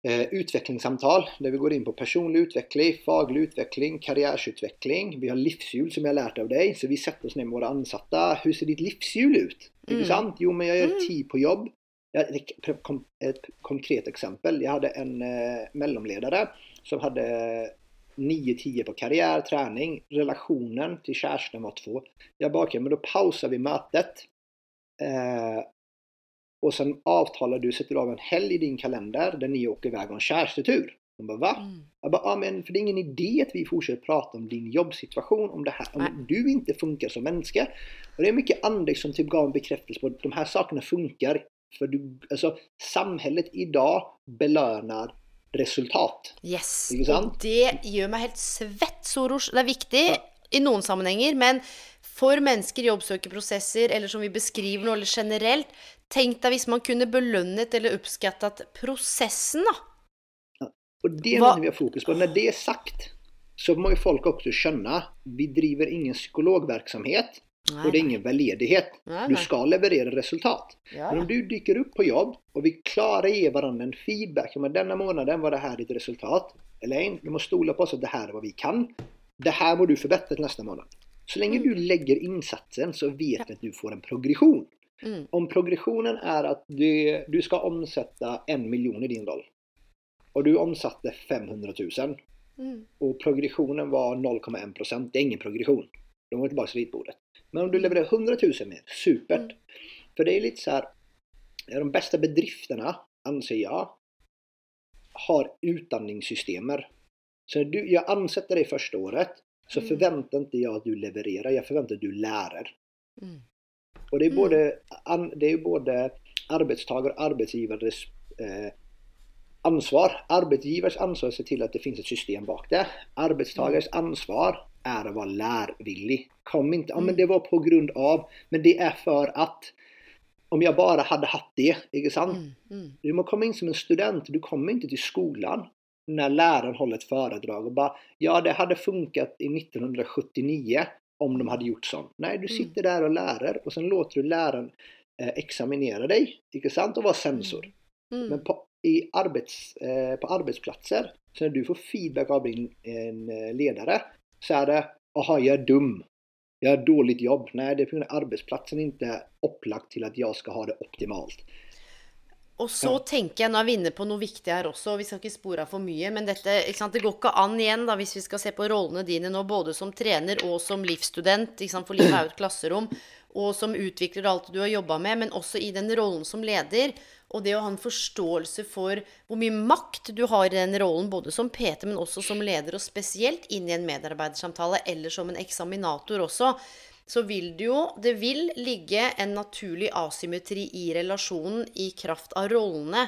eh, utvecklingssamtal där vi går inn på personlig utveckling, faglig utveckling, karriereutvikling. Vi har livshjul som jeg har lært av deg. Så vi sätter oss ned med våre ansatte. Hur ser ditt livshjul ut? Mm. Ikke sant? Jo, men jeg gör Mm. tid på jobb. Et ett, konkret eksempel. Jeg hadde en eh, mellanledare som hadde 9-10 på karriär, träning. Relationen till kärsten var två. Jag bara, men då pausar vi mötet. Eh, och sen avtalar du, sätter av en helg i din kalender där ni åker iväg på en kärstetur. Hon bara, va? Mm. Jag bara, ja men för det är ingen idé att vi fortsätter prata om din jobbsituation, om det här, Nej. du inte funkar som människa. Och det är mycket Anders som typ gav en bekräftelse på att de här sakerna funkar. För du, alltså samhället idag belönar resultat. Yes. och? Det gjør meg helt svett, Soros. Det er viktig Ja. i noen sammenhenger, men for mennesker i jobbsøkerprosesser, eller som vi beskriver nå, eller generelt, tenk deg hvis man kunne belønnet eller oppskattet prosessen, da. Och det är Va- vi har fokus på. Når det er sagt så må jo folk også skjønne vi driver ingen psykologverksamhet Og det er ingen veldedighet. Du skal levere resultat. Ja, Men om du dyker opp på jobb og vi klarer å gi hverandre en feedback. om at denne måneden var det her ditt resultat. Elaine, du må stola på oss at det her er hva vi kan. Det her må du forbedre til neste måned. Så länge Mm. du legger insatsen så vet du at du får en progression. Mm. Om progressionen er at du, du skal omsette en miljon i din roll. og du omsatte 500 000. Mm. og progressionen var 0,1%. Det er ingen progression. De var tilbake til ritbordet. Men om du levererar 100 000 mer, supert. Mm. For det er litt så her De beste bedriftene, anser jeg, har utdanningssystemer. Så du, jeg ansetter deg første året så Mm. förväntar ikke at att du levererar, jeg forventer at du lærer. Mm. Och det är Mm. både, an, det är både arbetstagare och arbetsgivares eh, ansvar. Arbetsgivares ansvar är att se till att det finns ett system bak det. Arbetstagares ansvar är att vara lärvillig. Kom inte, ja men det var på grund av, men det är för att om jag bara hade haft det, inte sant? Mm. Mm. Du må komma in som en student, du kommer inte till skolan när läraren håller ett föredrag och bara Ja, det hade funkat i 1979 om de hade gjort sånn. Nei, du Mm. sitter der och lærer, och sen låter du läraren eh, examinera dig, ikke sant? Och vara sensor. Mm. Men på, i arbets, eh, på arbetsplatser, så när du får feedback av din en eh, ledare, så är det ”aha, jag är dum”. Jag har dåligt jobb. Nej, det är på grund av arbetsplatsen inte opplagt til at jeg skal ha det optimalt. Og så ja. tenker jeg, nå er vi inne på noe viktig her også, og vi skal ikke spore av for mye, men dette, det går ikke an igjen, da, hvis vi skal se på rollene dine nå, både som trener og som livsstudent, for livet er jo et klasserom, og som utvikler alt du har jobba med, men også i den rollen som leder. Og det å ha en forståelse for hvor mye makt du har i den rollen, både som PT, men også som leder, og spesielt inn i en medarbeidersamtale, eller som en eksaminator også så vil det jo Det vil ligge en naturlig asymmetri i relasjonen i kraft av rollene.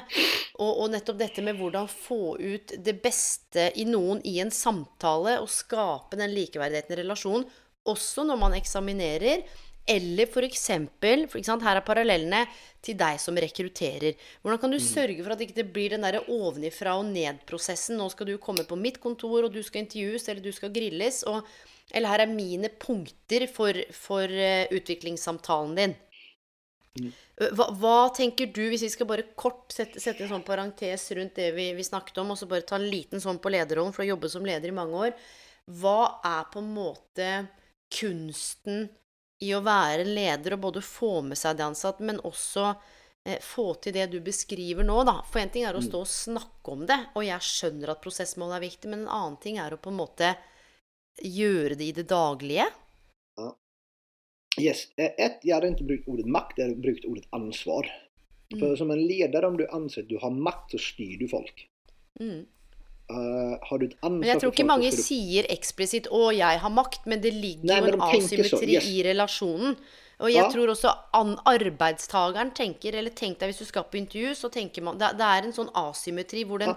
Og, og, nettopp dette med hvordan få ut det beste i noen i en samtale, og skape den likeverdigheten i relasjonen, også når man eksaminerer. Eller f.eks. Her er parallellene til deg som rekrutterer. Hvordan kan du mm. sørge for at det ikke blir den der ovenifra og ned-prosessen? Nå skal du komme på mitt kontor, og du skal intervjues, eller du skal grilles. og eller her er mine punkter for, for uh, utviklingssamtalen din. Mm. Hva, hva, tenker du, hvis vi skal bare kort sette, sette en sånn parentes rundt det vi, vi, snakket om, og så bare ta en liten sånn på lederrollen, for å jobbe som leder i mange år. Hva er på en måte kunsten i å være leder og både få med seg de ansatte, men også eh, få til det du beskriver nå, da. For en ting er å mm. stå og snakke om det, og jeg skjønner at prosessmål er viktig, men en annen ting er å på en måte gjøre det i det daglige? Ja. Yes. Eh, ett, jag hade inte brukt ordet makt, jeg har brukt ordet ansvar. Mm. For som en leder, om du anser at du har makt, så styrer du folk. Mm. Uh, har du et ansvar Men jeg tror ikke mange du... sier eksplisitt 'å, jeg har makt', men det ligger Nei, jo en asymmetri yes. i relasjonen. Og jeg ja. tror også arbeidstageren tenker Eller tenk deg hvis du skal på intervju, så tenker man Det, det er en sånn asymmetri hvor den ja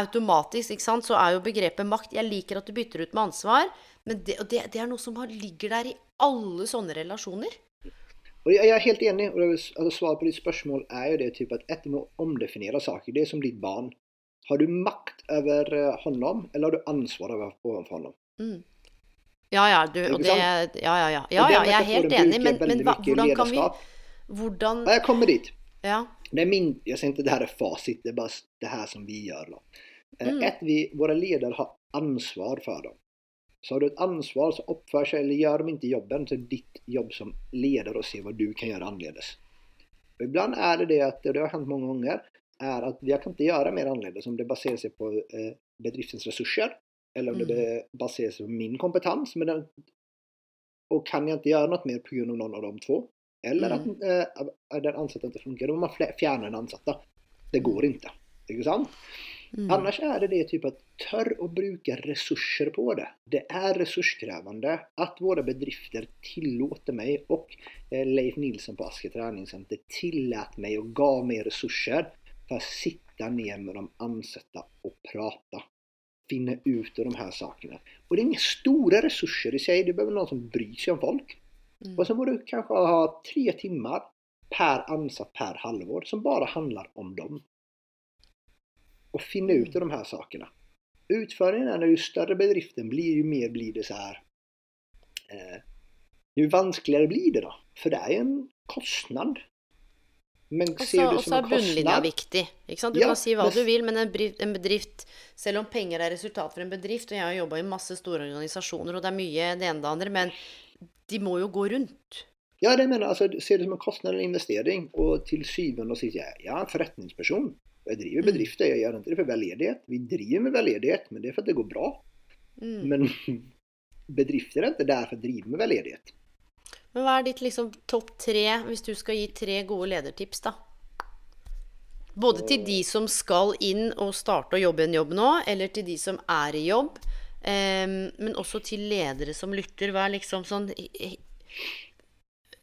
automatisk ikke sant, så er jo begrepet makt Jeg liker at du bytter ut med ansvar, men det, det, det er noe som ligger der i alle sånne relasjoner. Og jeg er helt enig. og altså, Svaret på ditt spørsmål er jo det typ at etter å omdefinere saker. Det er som ditt barn. Har du makt over hånda om, eller har du ansvar overfor honom? Mm. Ja, ja, du, og det, ja, ja, ja. ja, ja jeg er helt enig, men, men hva, hvordan kan vi Hvordan Jeg kommer dit. Ja. Det är min, jag säger inte det här är facit, det är bara det här som vi gör. Då. Eh, mm. Ett, vi, våra ledare har ansvar för dem. Så har du ett ansvar så uppför sig, eller gör de inte jobben, så är det ditt jobb som ledare att se vad du kan göra annorledes. Och ibland är det det att, och det har hänt många gånger, är att jag kan inte göra mer annorledes om det baserar sig på eh, bedriftens resurser eller om mm. det baserar sig på min kompetens. Men den, och kan jag inte göra något mer på grund av någon av de två, eller mm. at eh, den ansatte ikke funker. Da må man fjerne den ansatte. Det går ikke. Ikke sant? Mm. Annars er det det typ at tør å bruke ressurser på det. Det er ressurskrevende at våre bedrifter tillåter meg, og eh, Leif Nilsen på Asker treningssenter tillät meg og ga meg ressurser for å sitte ned med de ansatte og prate. Finne ut av de her sakene. Og det er ingen store ressurser i seg. Det behøver noen som bryr seg om folk. Mm. Och så må du kanske ha tre timmar per ansatt per halvår som bare handler om dem. Och finne ut mm. de her sakerna. Utføringen er när jo større bedriften blir, jo mer blir det så her eh, Jo vanskeligere blir det, da. For det er jo en kostnad. Men ser du som en kostnad Og så er bunnlinja viktig. Du ja, kan si hva men... du vil, men en bedrift, en bedrift, Selv om penger er resultat for en bedrift, og jeg har jobba i masse store organisasjoner, og det er mye det ene det andre, men de må jo gå rundt. Ja, det mener altså, ser det som en kostnad eller investering. Og til syvende og sist, jeg er en forretningsperson. Jeg driver mm. bedrifter, jeg gjør ikke det for veldedighet. Vi driver med veldedighet, men det er for at det går bra. Mm. Men bedrifter er ikke der for å drive med veldedighet. Men hva er ditt liksom topp tre, hvis du skal gi tre gode ledertips, da? Både til de som skal inn og starte å jobbe en jobb nå, eller til de som er i jobb. Um, men også til ledere som lytter. Hva er liksom sånn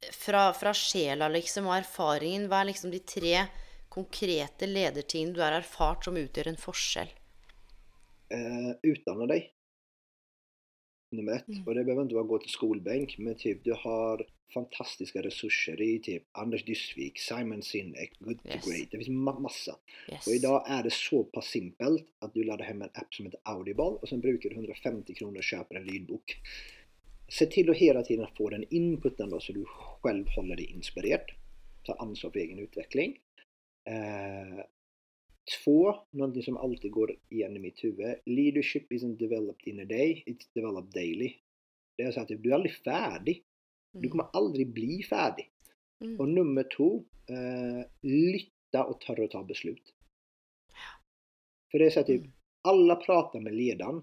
fra, fra, sjela liksom, og erfaringen, hva er liksom de tre konkrete ledertingene du har erfart som utgjør en forskjell? Uh, utdanne deg. Nummer ett. Mm. Og det behøver være å gå til skolebenk, men typ, du har fantastiska resurser i typ Anders Dysvik, Simon Sinek, Good yes. to Great. Det finns ma massa. Yes. Och idag är det så pass simpelt att du laddar hem en app som heter Audible och sen brukar du 150 kronor och köper en lydbok. Se till att hela tiden få den inputen då så du själv håller dig inspirerad. Ta ansvar för egen utveckling. Eh, Två, någonting som alltid går igen i mitt huvud. Leadership isn't developed in a day, it's developed daily. Det är så att du är aldrig färdig. Du kommer aldrig bli färdig. Mm. Och nummer två, eh, lytta och tørre å ta beslut. För det är så att typ, Mm. alla pratar med ledaren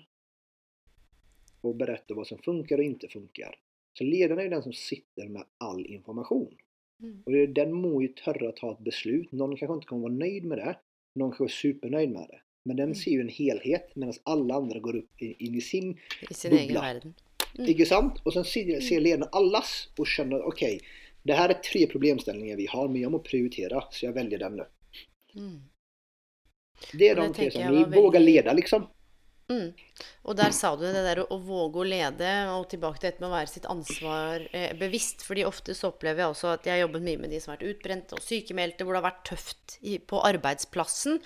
och berättar vad som funkar och inte funkar. Så ledaren är ju den som sitter med all information. Mm. Och den må ju törra ta ett beslut. Någon kanske inte kommer vara nöjd med det. Någon kanske är supernöjd med det. Men den Mm. ser ju en helhet medan alla andra går upp i- in i sin, I sin Bubbla. egen verden. Mm. ikke sant? Och sen ser, ser ledaren allas och känner okej, det här är tre problemställningar vi har men jag må prioritera så jag väljer den nu. Mm. Det är Och de tre som vi väldigt- vågar leda liksom. Mm. Og der sa du det der å, å våge å lede, og tilbake til dette med å være sitt ansvar eh, bevisst. fordi ofte så opplever jeg også at jeg har jobbet mye med de som har vært utbrente og sykemeldte, hvor det har vært tøft i, på arbeidsplassen.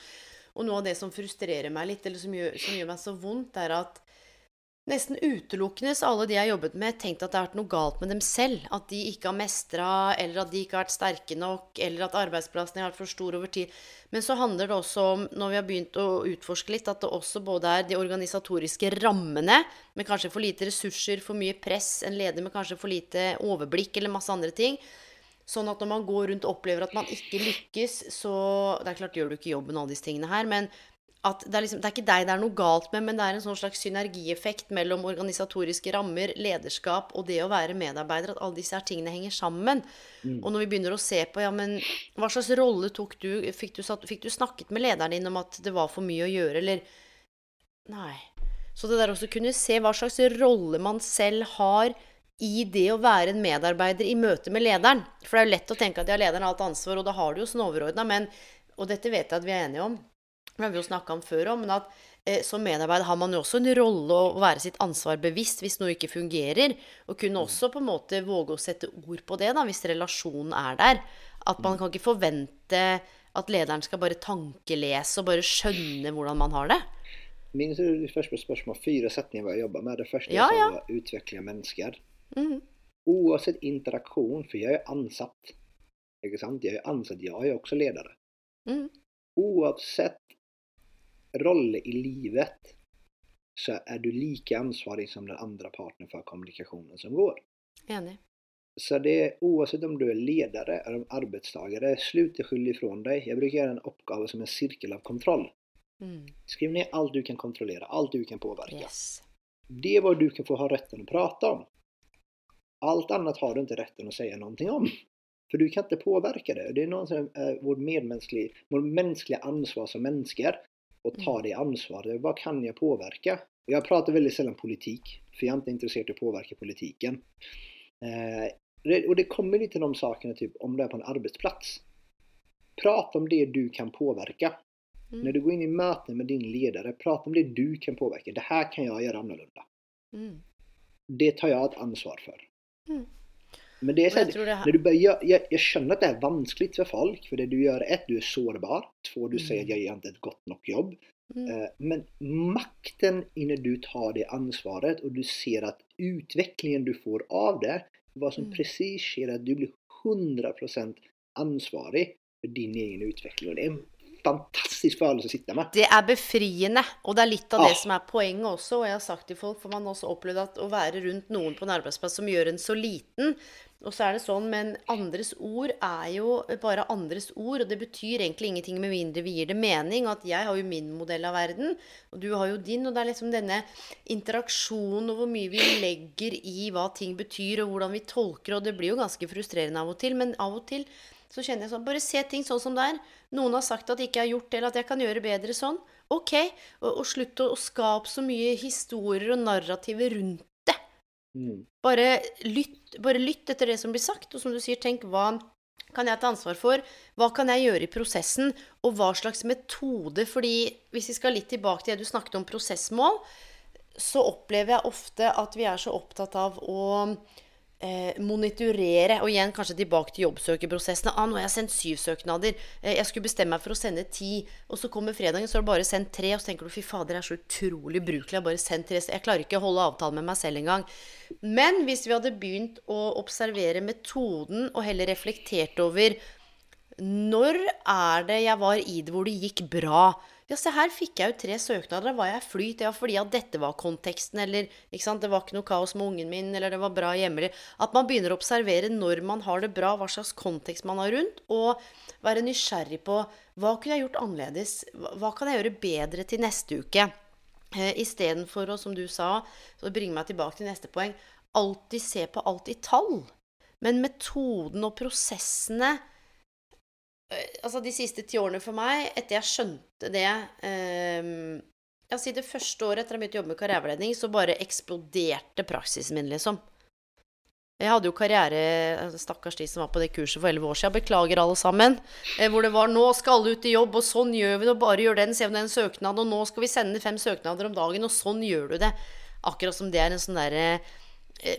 Og noe av det som frustrerer meg litt, eller som gjør, som gjør meg så vondt, er at nesten utelukkende så alle de jeg har jobbet med, tenkt at det har vært noe galt med dem selv. At de ikke har mestra, eller at de ikke har vært sterke nok, eller at arbeidsplassen har vært for stor over tid. Men så handler det også om, når vi har begynt å utforske litt, at det også både er de organisatoriske rammene, med kanskje for lite ressurser, for mye press, en leder med kanskje for lite overblikk, eller masse andre ting. Sånn at når man går rundt og opplever at man ikke lykkes, så Det er klart gjør du ikke jobben og alle disse tingene her, men at det er, liksom, det er ikke deg det er noe galt med, men det er en sånn slags synergieffekt mellom organisatoriske rammer, lederskap og det å være medarbeider. At alle disse her tingene henger sammen. Og når vi begynner å se på ja, men hva slags rolle tok du fikk, du satt, fikk du snakket med lederen din om at det var for mye å gjøre, eller Nei. Så det der også kunne se hva slags rolle man selv har i det å være en medarbeider i møte med lederen. For det er jo lett å tenke at ja, lederen har alt ansvar, og da har du jo sånn overordna, men Og dette vet jeg at vi er enige om, det har vi jo snakka om før òg, men at eh, som medarbeider har man jo også en rolle å være sitt ansvar bevisst hvis noe ikke fungerer. Og kunne også på en måte våge å sette ord på det, da, hvis relasjonen er der. At man kan ikke forvente at lederen skal bare tankelese og bare skjønne hvordan man har det. Min du spørsmål första spörsmål? Fyra sättningar vad jag jobbar med. Det første Ja, sa ja. var utveckla människor. Mm. Oavsett interaksjon, for jeg er ansatt. Ikke sant? Jeg er ansatt, jeg er också ledare. Mm. Oavsett rolle i livet så er du lika ansvarig som den andre parten for kommunikationen som går. Enig. Så det är oavsett om du er ledare eller arbetstagare, å skylde ifrån dig. Jeg bruker gjøre en oppgave som en cirkel av kontroll. Mm. Skriv ned alt du kan kontrollere, alt du kan påvirke. Yes. Det er hva du kan få ha retten å prate om. Alt annet har du ikke retten å si noe om. For du kan ikke påvirke det. Det er noe som er vårt vårt mänskliga ansvar som människor. Och ta det ansvaret. Vad kan jag påverka? Jag pratar väldigt sällan politik. För jag är inte intresserad av att påverka politiken. Eh, och det kommer lite de sakerna typ om du är på en arbetsplats. Prata om det du kan påverka. Mm. När du går in i möten med din ledare, prata om det du kan påverka. Det här kan jag göra annorlunda. Mm. Det tar jag ett ansvar för. Mm. Men det er så Och jag här, tror det här- när du börjar, jag, jag känner att det är vanskligt för folk. För det du gör, ett, du är sårbar. Två, du säger att jag gör inte ett gott nog jobb. Mm. Eh, Men makten innan du tar det ansvaret och du ser att utvecklingen du får av det, vad som Mm. precis sker, att du blir 100% ansvarig för din egen utveckling. Och det är en fantastisk følelse å sitte med. Det er befriende, og det er litt av Ah. det som er poenget også. Og jeg har sagt til folk, for man har også opplevd at å være rundt noen på en arbeidsplass som gjør en så liten Og så er det sånn, men andres ord er jo bare andres ord, og det betyr egentlig ingenting med mindre vi gir det mening. At jeg har jo min modell av verden, og du har jo din. Og det er liksom denne interaksjonen og hvor mye vi legger i hva ting betyr, og hvordan vi tolker, og det blir jo ganske frustrerende av og til, men av og til så kjenner jeg sånn Bare se ting sånn som det er. Noen har sagt at de ikke har gjort det, eller at jeg kan gjøre bedre sånn. Ok. Og, og slutt å, å skape så mye historier og narrativer rundt det. Mm. Bare lytt, bare lytt etter det som blir sagt, og som du sier, tenk hva kan jeg ta ansvar for? Hva kan jeg gjøre i prosessen? Og hva slags metode? Fordi hvis vi skal litt tilbake til det du snakket om prosessmål, så opplever jeg ofte at vi er så opptatt av å eh, monitorere. Og igjen kanskje tilbake til jobbsøkerprosessene. Ah, nå har jeg sendt syv søknader. Eh, jeg skulle bestemme meg for å sende ti. Og så kommer fredagen, så har du bare sendt tre. Og så tenker du fy fader, jeg er så utrolig brukelig. Jeg har bare sendt tre. Jeg klarer ikke å holde avtalen med meg selv engang. Men hvis vi hadde begynt å observere metoden, og heller reflektert over Når er det jeg var i det hvor det gikk bra? Ja, se her fikk jeg jo tre søknader. Da var jeg flyt. Var fordi at dette var konteksten, eller det var ikke noe kaos med ungen min, eller det var bra hjemme. At man begynner å observere når man har det bra, hva slags kontekst man har rundt, og være nysgjerrig på hva kunne jeg gjort annerledes? Hva kan jeg gjøre bedre til neste uke? Eh, Istedenfor å, som du sa, så bringe meg tilbake til neste poeng, alltid se på alt i tall. Men metoden og prosessene Altså de siste ti årene for meg, etter jeg skjønte det eh, Jeg si det første året etter jeg begynte å jobbe med karriereveiledning, så bare eksploderte praksisen min, liksom. Jeg hadde jo karriere altså, Stakkars de som var på det kurset for elleve år siden. Beklager, alle sammen. Eh, hvor det var 'Nå skal alle ut i jobb, og sånn gjør vi det', bare gjør den, se om det er en søknad, og nå skal vi sende fem søknader om dagen, og sånn gjør du det. Akkurat som det er en sånn derre eh,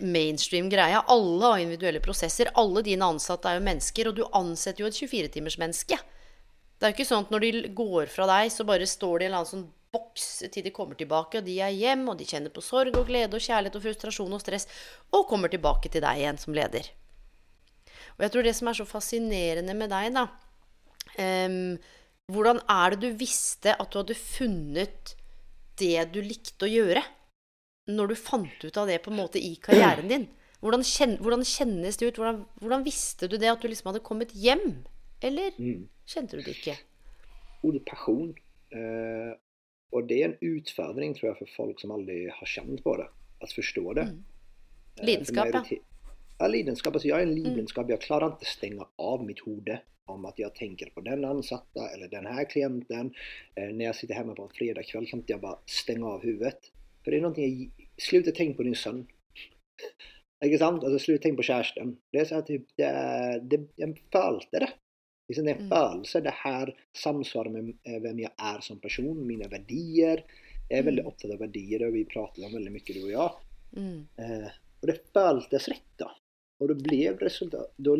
mainstream greie. Alle har individuelle prosesser. Alle dine ansatte er jo mennesker, og du ansetter jo et 24-timersmenneske. Det er jo ikke sånn at når de går fra deg, så bare står de i en eller annen sånn boks til de kommer tilbake, og de er hjem, og de kjenner på sorg og glede og kjærlighet og frustrasjon og stress, og kommer tilbake til deg igjen som leder. Og jeg tror det som er så fascinerende med deg, da um, Hvordan er det du visste at du hadde funnet det du likte å gjøre? Når du fant ut av det på en måte i karrieren din? Hvordan, kjen, hvordan kjennes det ut? Hvordan, hvordan visste du det? At du liksom hadde kommet hjem? Eller Mm. kjente du det ikke? Ordet pasjon. Eh, og det er en utfordring tror jeg, for folk som aldri har kjent på det. At forstå det. Mm. Eh, Lidenskap, ja. Ja, lidenskap. Altså, jeg er en lidenskap. Jeg klarer ikke å stenge av mitt hode om at jeg tenker på den ansatte eller den här klienten. Eh, når jeg sitter hjemme på en fredagkväll kan jeg bare stenge av huvudet. För det är någonting slutt Sluta tenke på din son. Ikke sant? Altså, slutt å tenke på kjæresten. Det er sånn typ, det, det, Jeg følte det. Liksom, det er en Mm. følelse. Det her samsvarer med eh, hvem jeg er som person, mine verdier. Jeg er veldig Mm. opptatt av verdier, og vi prater om veldig mye, du og jeg. Mm. Eh, og det føltes rett, da. Og det ble resultat. Da,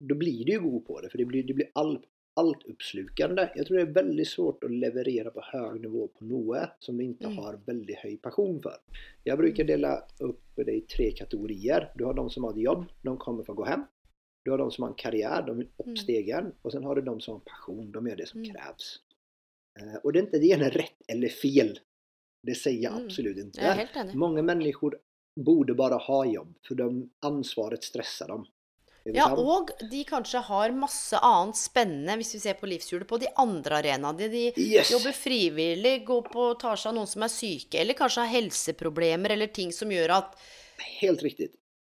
da blir du jo god på det, for det blir, det blir all, altoppslukende. Jeg tror det er veldig svårt å leverere på høy nivå på noe som du ikke Mm. har veldig høy passion for. Jeg bruker dele opp det i tre kategorier. Du har de som har et jobb, de kommer for å gå hjem. Du har de som har en karriär, de er opp Mm. stegen. Og så har du de som har passion, de gjør det som kreves. krävs. Eh, det er ikke det ene rett eller fel. Det sier jeg Mm. absolut inte. Jeg er helt enig. Många borde bare ha jobb, for de, ansvaret stresser dem. Ja, og de kanskje har masse annet spennende, hvis vi ser på livshjulet, på de andre arenaene. De Yes! jobber frivillig, går på, tar seg av noen som er syke, eller kanskje har helseproblemer, eller ting som gjør at Helt riktig.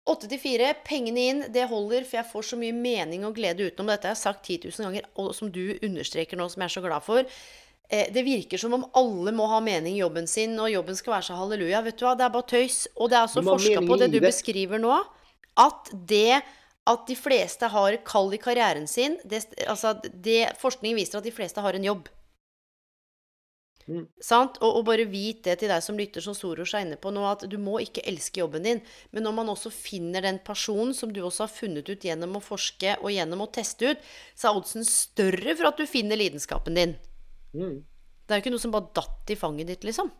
Åtte til fire, pengene inn, det holder, for jeg får så mye mening og glede utenom. Dette jeg har jeg sagt 10 000 ganger, og som du understreker nå, som jeg er så glad for. Eh, Det virker som om alle må ha mening i jobben sin, og jobben skal være så halleluja. Vet du hva, det er bare tøys. Og det er altså forska på det du beskriver nå, at det at de fleste har kall i karrieren sin det, altså det, Forskning viser at de fleste har en jobb. Mm. Sant? Og, og bare vit det til deg som lytter, som Soros er inne på nå, at du må ikke elske jobben din. Men når man også finner den personen som du også har funnet ut gjennom å forske og gjennom å teste ut, så er oddsen større for at du finner lidenskapen din. Mm. Det er jo ikke noe som bare datt i fanget ditt, liksom.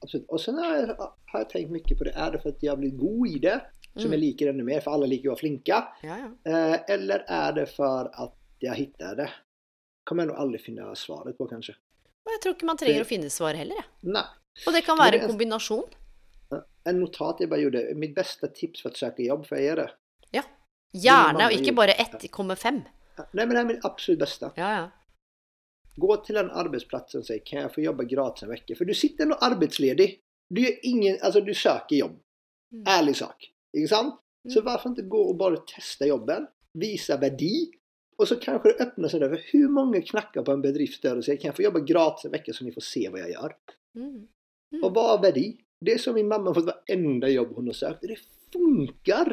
Absolutt. Og så har jeg tenkt mye på det. Er det fordi jeg har blitt god i det, som Mm. jag liker ännu mer, för alla liker ju att vara flinka. Ja, ja. Eh, eller är det för att jag hittade det? kommer jag nog aldrig finna svaret på kanske. Og jeg tror ikke man trenger Det- å finne svar heller, jeg. Nej. Og det kan være en er- kombinasjon. En notat jag bara gjorde. Mitt bästa tips för att söka jobb, för gjør det? Ja. Og ikke gjort. bare 1,5. Nej men det er är mitt absolut bästa. Ja, ja. Gå till den arbetsplatsen och säg kan jag få jobba gratis en vecka? För du sitter nå arbetsledig. Du gör ingen, alltså du söker jobb. Mm. Ärlig sak. Inte sant? Så hvorfor ikke gå og bare testa jobben? Vise verdi? Og så kanskje det åpner seg der. For hvor mange knakker på en bedrift der og sier kan jeg få jobba gratis en uke, så dere får se hva jeg gjør?' Mm. Mm. Og hva er verdi? Det som min mamma har fått varenda jobb hun har søkt. Det funker!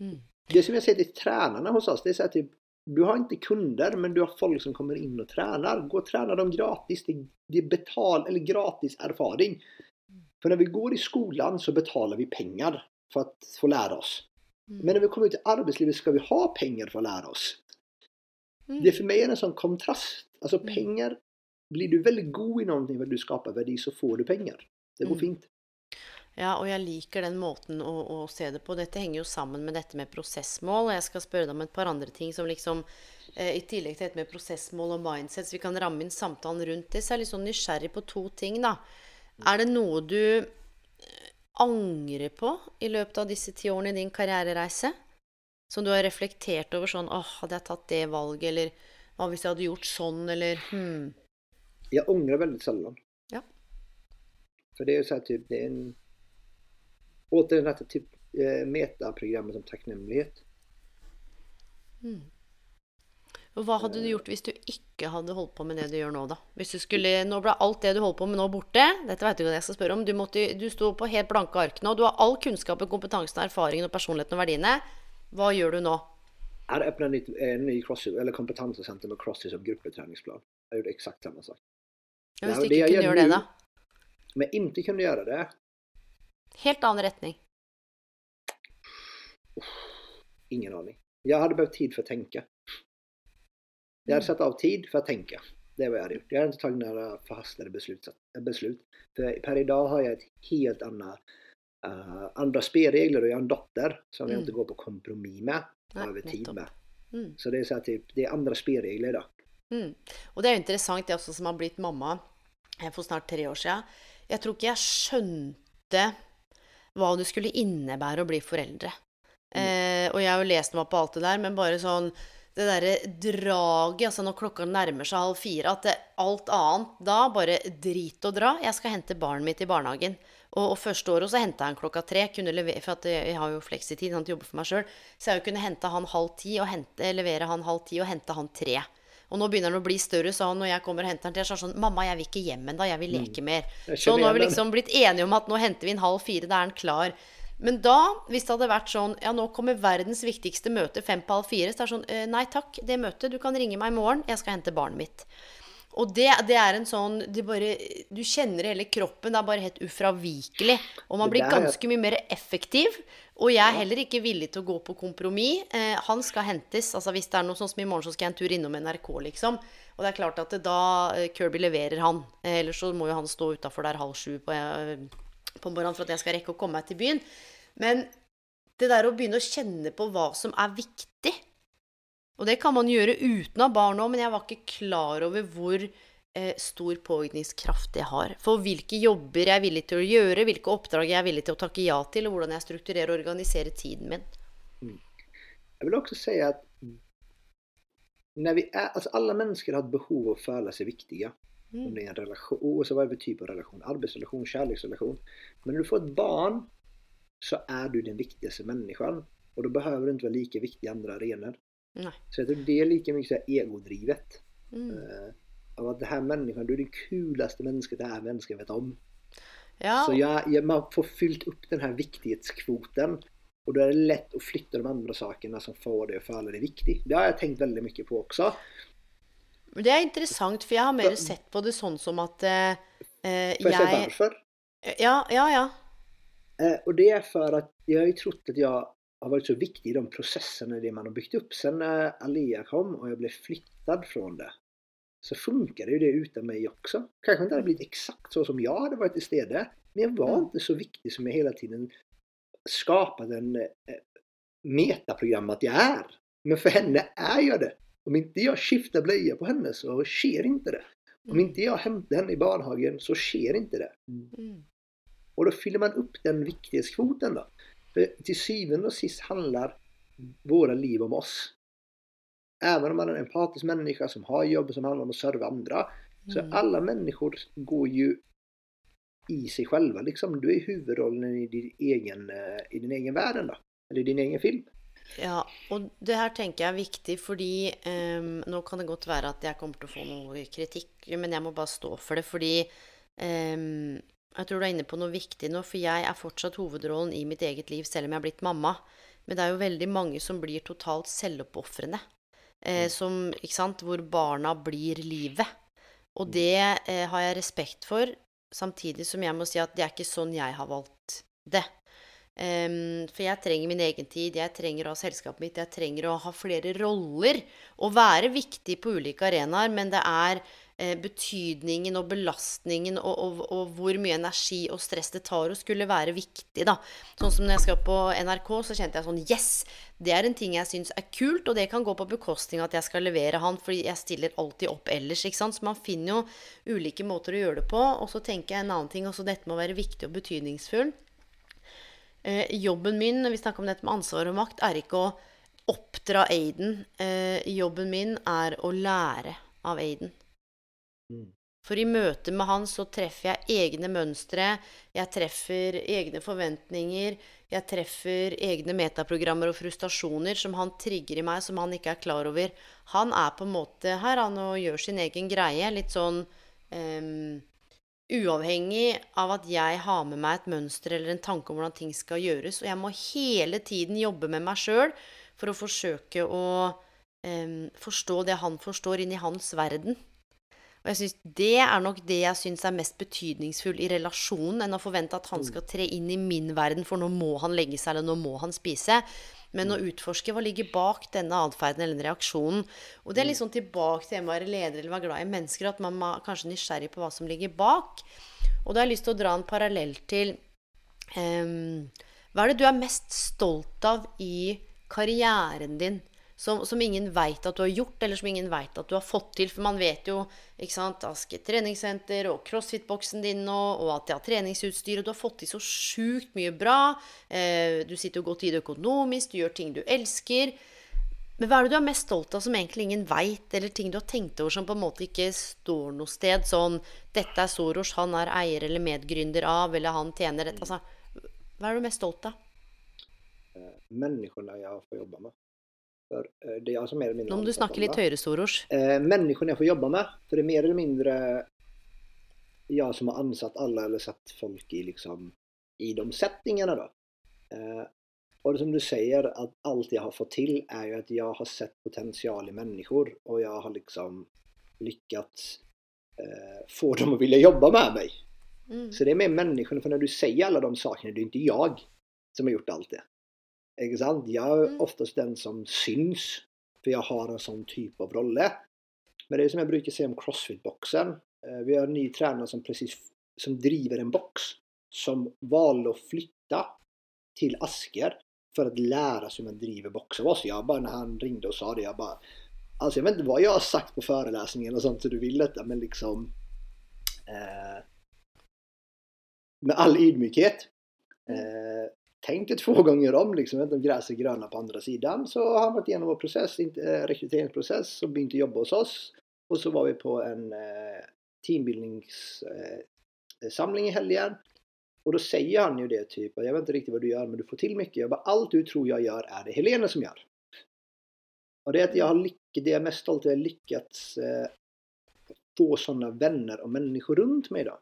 Mm. Det som jeg sier til trenerne hos oss, det er typ du har ikke kunder men du har folk som kommer in og trener. Gå og träna dem gratis. Det, er betal eller gratis erfaring. For når vi går i skolen, så betaler vi pengar för att få lära oss. Mm. Men när vi kommer ut i arbetslivet ska vi ha pengar för att lära oss. Mm. Det för mig är en sån kontrast. Alltså penger, pengar, blir du väldigt god i någonting för att du skapar värde så får du pengar. Det går Mm. fint. Ja, og jeg liker den måten å, å, se det på. Dette henger jo sammen med dette med prosessmål. Og jeg skal spørre deg om et par andre ting som liksom eh, I tillegg til dette med prosessmål og mindset, så vi kan ramme inn samtalen rundt det. Så jeg er litt sånn nysgjerrig på to ting, da. Er det noe du angrer på i løpet av disse ti årene i din karrierereise? Som du har reflektert over sånn åh, hadde jeg tatt det valget, eller hva hvis jeg hadde gjort sånn, eller hm. Jeg angrer veldig sjelden. Ja. For det er jo sånn typ, det er en Återigen dette typ, eh, metaprogrammet som takknemlighet. Mm. Og hva hadde du gjort hvis du ikke hadde holdt på med det du gjør nå, da? Hvis du skulle, Nå ble alt det du holdt på med nå, borte. Dette vet du ikke hva jeg skal spørre om. Du, måtte, du sto på helt blanke ark nå. Du har all kunnskapen, kompetansen, erfaringen og personligheten og verdiene. Hva gjør du nå? Jeg har åpnet en ny kompetansesenter med CrossFit som gruppetreningsplan. Jeg gjorde eksakt samme sak. Ja, hvis du ikke kunne gjøre det, da? Om jeg ikke kunne gjøre det Helt annen retning. Ingen aning. Jeg hadde behøvd tid for å tenke. Jeg hadde satt av tid for å tenke. Det var jeg hadde gjort. Jeg hadde ikke tatt några förhastade beslut. beslut. För per idag har jeg et helt annet uh, andra spelregler och jag har en dotter som mm. jag inte går på kompromiss med Nej, över tid med. Mm. Så det er så typ, det är andra spelregler da. Mm. Og det jo interessant, jeg også som har blitt mamma for snart tre år siden. Jeg tror ikke jeg skjønte hva det skulle innebære å bli foreldre. Mm. Eh, og jeg har jo lest meg på alt det der, men bare sånn det derre draget altså Når klokka nærmer seg halv fire, at det, alt annet da bare drit og dra. Jeg skal hente barnet mitt i barnehagen. Og, og første året så henta jeg han klokka tre. Levere, for jeg har jo fleksitid, han jobber for meg sjøl. Så jeg kunne hente han halv ti og hente, levere han halv ti og hente han tre. Og nå begynner han å bli større, så når jeg kommer og henter han til, så er han sånn 'Mamma, jeg vil ikke hjem ennå, jeg vil leke mm. mer'. Så nå har vi liksom blitt enige om at nå henter vi inn halv fire, da er han klar. Men da, hvis det hadde vært sånn Ja, nå kommer verdens viktigste møte fem på halv fire. Så det er sånn «Eh, Nei takk, det møtet. Du kan ringe meg i morgen. Jeg skal hente barnet mitt. Og det, det er en sånn bare, Du kjenner hele kroppen. Det er bare helt ufravikelig. Og man blir ganske mye mer effektiv. Og jeg er heller ikke villig til å gå på kompromiss. Eh, han skal hentes. altså Hvis det er noe sånn som i morgen, så skal jeg en tur innom NRK, liksom. Og det er klart at det, da eh, Kirby leverer han. Eh, ellers så må jo han stå utafor der halv sju på, eh, på morgenen for at jeg skal rekke å komme meg til byen. Men det der å begynne å kjenne på hva som er viktig Og det kan man gjøre uten å ha barn òg, men jeg var ikke klar over hvor eh, stor påvirkningskraft det har. For hvilke jobber jeg er villig til å gjøre, hvilke oppdrag jeg er villig til å takke ja til, og hvordan jeg strukturerer og organiserer tiden min. Mm. Jeg vil også si at er, altså alle mennesker har et behov å føle seg viktige. Mm. Om det er en relasjon, oavsett hva det type av relasjon. Arbeidsrelasjon, kjærlighetsrelasjon. Men når du får et barn så er du den viktigaste människan. Og da behøver du ikke være like viktig i andre arenor. Nej. Så jag tror det er like mye egodrivet. Mm. Uh, av at det her människan, du er det kuleste mennesket det her mennesket vet om. Ja. Så jeg, jeg, man får fylt opp den her viktighetskvoten. Og da er det lett å flytte de andre sakene som får deg å føle deg viktig. Det har jeg tenkt veldig mye på også. Det er interessant, for jeg har mer sett på det sånn som at eh, jeg Får jeg si hvorfor? Ja, ja, ja. Eh, och det er for at jeg har trodd trott jeg jag har vært så viktig i de prosessene det man har bygd opp. Sen när Alia kom og jeg ble flyttet fra det så funkade ju det utan meg også. Kanskje det hadde blitt exakt så som jeg hadde vært i stedet. Men jeg var mm. inte så viktig som jeg hele tiden skapade en eh, metaprogram at jeg er. Men for henne er jeg det. Om inte jag skiftar blöja på henne så sker inte det. Om ikke inte jag hämtar henne i barnhagen så sker inte det. Mm. Og da fyller man opp den viktighetskvoten. Då. För till syvende og sist handler våre liv om oss. Även om man er en empatisk människa som har jobb som handler om å serve andre, så mm. alla människor går jo i seg själva. Liksom. Du er huvudrollen i din egen, eh, i din egen värld, då. eller i din egen film. Ja, og det her tenker jeg er viktig, fordi um, nå kan det godt være at jeg kommer til å få noe kritikk, men jeg må bare stå for det. Fordi um, jeg tror du er inne på noe viktig nå, for jeg er fortsatt hovedrollen i mitt eget liv, selv om jeg er blitt mamma. Men det er jo veldig mange som blir totalt selvoppofrende. Eh, mm. som, ikke sant, hvor barna blir livet. Og mm. det eh, har jeg respekt for, samtidig som jeg må si at det er ikke sånn jeg har valgt det. Um, for jeg trenger min egen tid, jeg trenger å ha selskapet mitt, jeg trenger å ha flere roller. Og være viktig på ulike arenaer, men det er eh, betydningen og belastningen og, og, og, hvor mye energi og stress det tar å skulle være viktig, da. Sånn som når jeg skal på NRK, så kjente jeg sånn Yes! Det er en ting jeg syns er kult, og det kan gå på bekostning av at jeg skal levere han, fordi jeg stiller alltid opp ellers, ikke sant. Så man finner jo ulike måter å gjøre det på. Og så tenker jeg en annen ting også, dette med å være viktig og betydningsfull. Eh, jobben min, når vi snakker om dette med ansvar og makt, er ikke å oppdra Aiden. Eh, jobben min er å lære av Aiden. Mm. For i møte med han så treffer jeg egne mønstre, jeg treffer egne forventninger, jeg treffer egne metaprogrammer og frustrasjoner som han trigger i meg, som han ikke er klar over. Han er på en måte her han og gjør sin egen greie. Litt sånn um, uavhengig av at jeg har med meg et mønster eller en tanke om hvordan ting skal gjøres. Og jeg må hele tiden jobbe med meg sjøl for å forsøke å um, forstå det han forstår, inn i hans verden. Og jeg synes Det er nok det jeg syns er mest betydningsfull i relasjonen, enn å forvente at han mm. skal tre inn i min verden, for nå må han legge seg, eller nå må han spise. Men å utforske hva ligger bak denne atferden eller denne reaksjonen. Og det er liksom tilbake til å være leder eller være glad i mennesker, at man er kanskje nysgjerrig på hva som ligger bak. Og da har jeg lyst til å dra en parallell til um, Hva er det du er mest stolt av i karrieren din? Som, som ingen veit at du har gjort, eller som ingen veit at du har fått til. For man vet jo ikke sant, Aske treningssenter og crossfit-boksen din og, og at de har treningsutstyr, og du har fått til så sjukt mye bra. Eh, du sitter jo godt i det økonomisk, du gjør ting du elsker. Men hva er det du er mest stolt av som egentlig ingen veit, eller ting du har tenkt over som på en måte ikke står noe sted? Sånn 'Dette er Soros, han er eier eller medgründer av', eller 'han tjener dette'. Altså, hva er du mest stolt av? Eh, Menneskene jeg har fått jobbe med. För eh, det är alltså mer eller mindre Om du snakker litt høyere, Soros. Eh, människorna jag får jobba med. För det är mer eller mindre jag som har ansatt alla eller satt folk i, liksom, i de settingarna då. Eh, och som du säger, att allt jag har fått till är ju att jag har sett potential i människor och jag har liksom lyckats eh, få dem att vilja jobba med mig. Mm. Så det är mer människorna, för när du säger alla de sakerna, det är inte jag som har gjort allt det. Ikke sant? Jeg er mm. oftest den som syns, for jeg har en sånn type av rolle. Men det er som jeg bruker å si om CrossFit-boksen. Eh, vi har en ny trener som, precis, som driver en boks, som valgte å flytte til Asker for å lære seg hur man driver boks av oss. Jeg bare, når han ringde og sa det, jeg bare Altså, jeg vet ikke hva jeg har sagt på forelesningen, og sånt så du vil dette, men liksom eh, med all ydmykhet eh, tänkt det två gånger om, liksom, om gräset är gröna på andra sidan. Så har han varit igenom vår process, eh, rekryteringsprocess och började jobba hos oss. Och så var vi på en eh, teambildningssamling eh, i helgen. Och då säger han ju det typ, jag vet inte riktigt vad du gör men du får till mycket. Jag bara, allt du tror jag gör är det Helene som gör. Och det är att jag har lyckats, det jag är mest stolt över, lyckats eh, få sådana vänner och människor runt mig idag.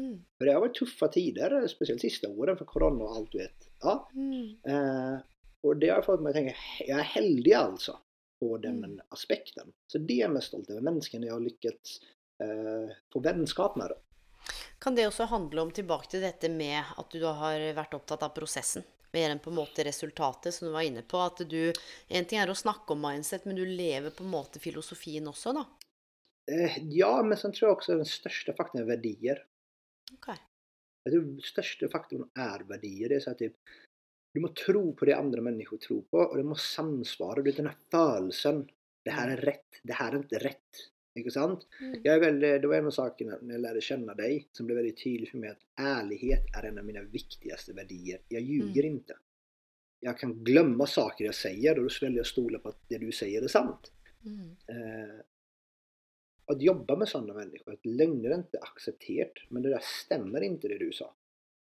Mm. För det har varit tuffa tider, speciellt sista åren för corona och allt du vet. Ja. Mm. Eh, och det har fått mig att tänka, jag är heldig alltså på den mm. aspekten. Så det är jag mest stolt över, människan jag har lyckats eh, få vennskap med. Kan det også handle om tilbake til dette med at du har vært opptatt av prosessen? Mer enn på en måte resultatet, som du var inne på. At du En ting er å snakke om mindset, men du lever på en måte filosofien også, da? Eh, ja, men så tror jeg også den største faktoren er verdier. Okay. Den største faktoren er verdier. Det er så at typ, du må tro på det andre mennesker tror på, og det må samsvare. Du vet, denne følelsen Det her er rett. Det her er ikke rett. Ikke sant? Mm. Veldig, det var en av sakene når jeg lærte kjenne deg, som ble veldig tydelig for meg at ærlighet er en av mine viktigste verdier. Jeg ljuger mm. ikke. Jeg kan glemme saker jeg sier, og da velger jeg å stole på at det du sier, er sant. Mm. Eh, att jobba med sådana människor, att lögner är inte accepterat, men det där stämmer inte det du sa.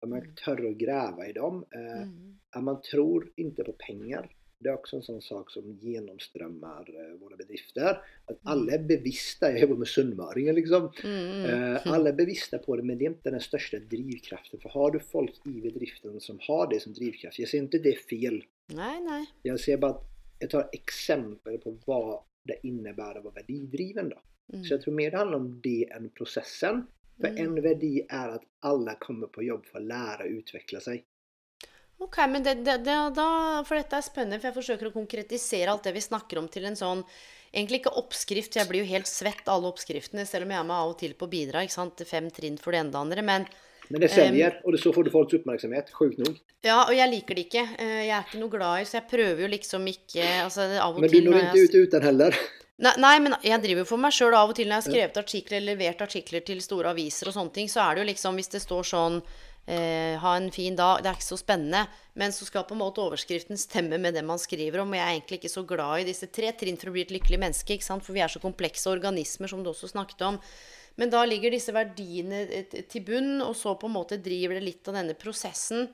Att man mm. tør å gräva i dem. Eh, mm. Att man tror inte på pengar. Det är också en sån sak som genomströmmar eh, våra bedrifter. Att alle alla är bevissta, jag jobbar med sunnmöringar liksom. Mm. Eh, alla är bevissta på det men det är inte den största drivkraften. För har du folk i bedriften som har det som drivkraft, jag ser inte det fel. Nej, nej. Jag ser bara att jag tar exempel på vad det innebär att vara värdidriven då. Mm. Så jag tror mer det handlar om det än processen. För mm. en verdi er at alle kommer på jobb for å lære og utvikle seg. Ok, men det, det, det, da, For dette er spennende, for jeg forsøker å konkretisere alt det vi snakker om, til en sånn Egentlig ikke oppskrift, jeg blir jo helt svett av alle oppskriftene, selv om jeg er med av og til på bidrag. ikke sant? Fem trinn for det ene og det andre. Men Men det säljer og det så får du folks oppmerksomhet. sjukt nok. ja, og jeg liker det ikke. Eh, Jeg er ikke noe glad i, så jeg prøver jo liksom ikke altså, og Men du når ikke ut uten heller. Nei, nei, men jeg driver jo for meg sjøl av og til når jeg har skrevet artikler eller levert artikler til store aviser og sånne ting, så er det jo liksom hvis det står sånn eh, ha en fin dag. Det er ikke så spennende. Men så skal på en måte overskriften stemme med det man skriver om. Og jeg er egentlig ikke så glad i disse tre trinn for å bli et lykkelig menneske. ikke sant? For vi er så komplekse organismer, som du også snakket om. Men da ligger disse verdiene eh, til bunn, og så på en måte driver det litt av denne prosessen.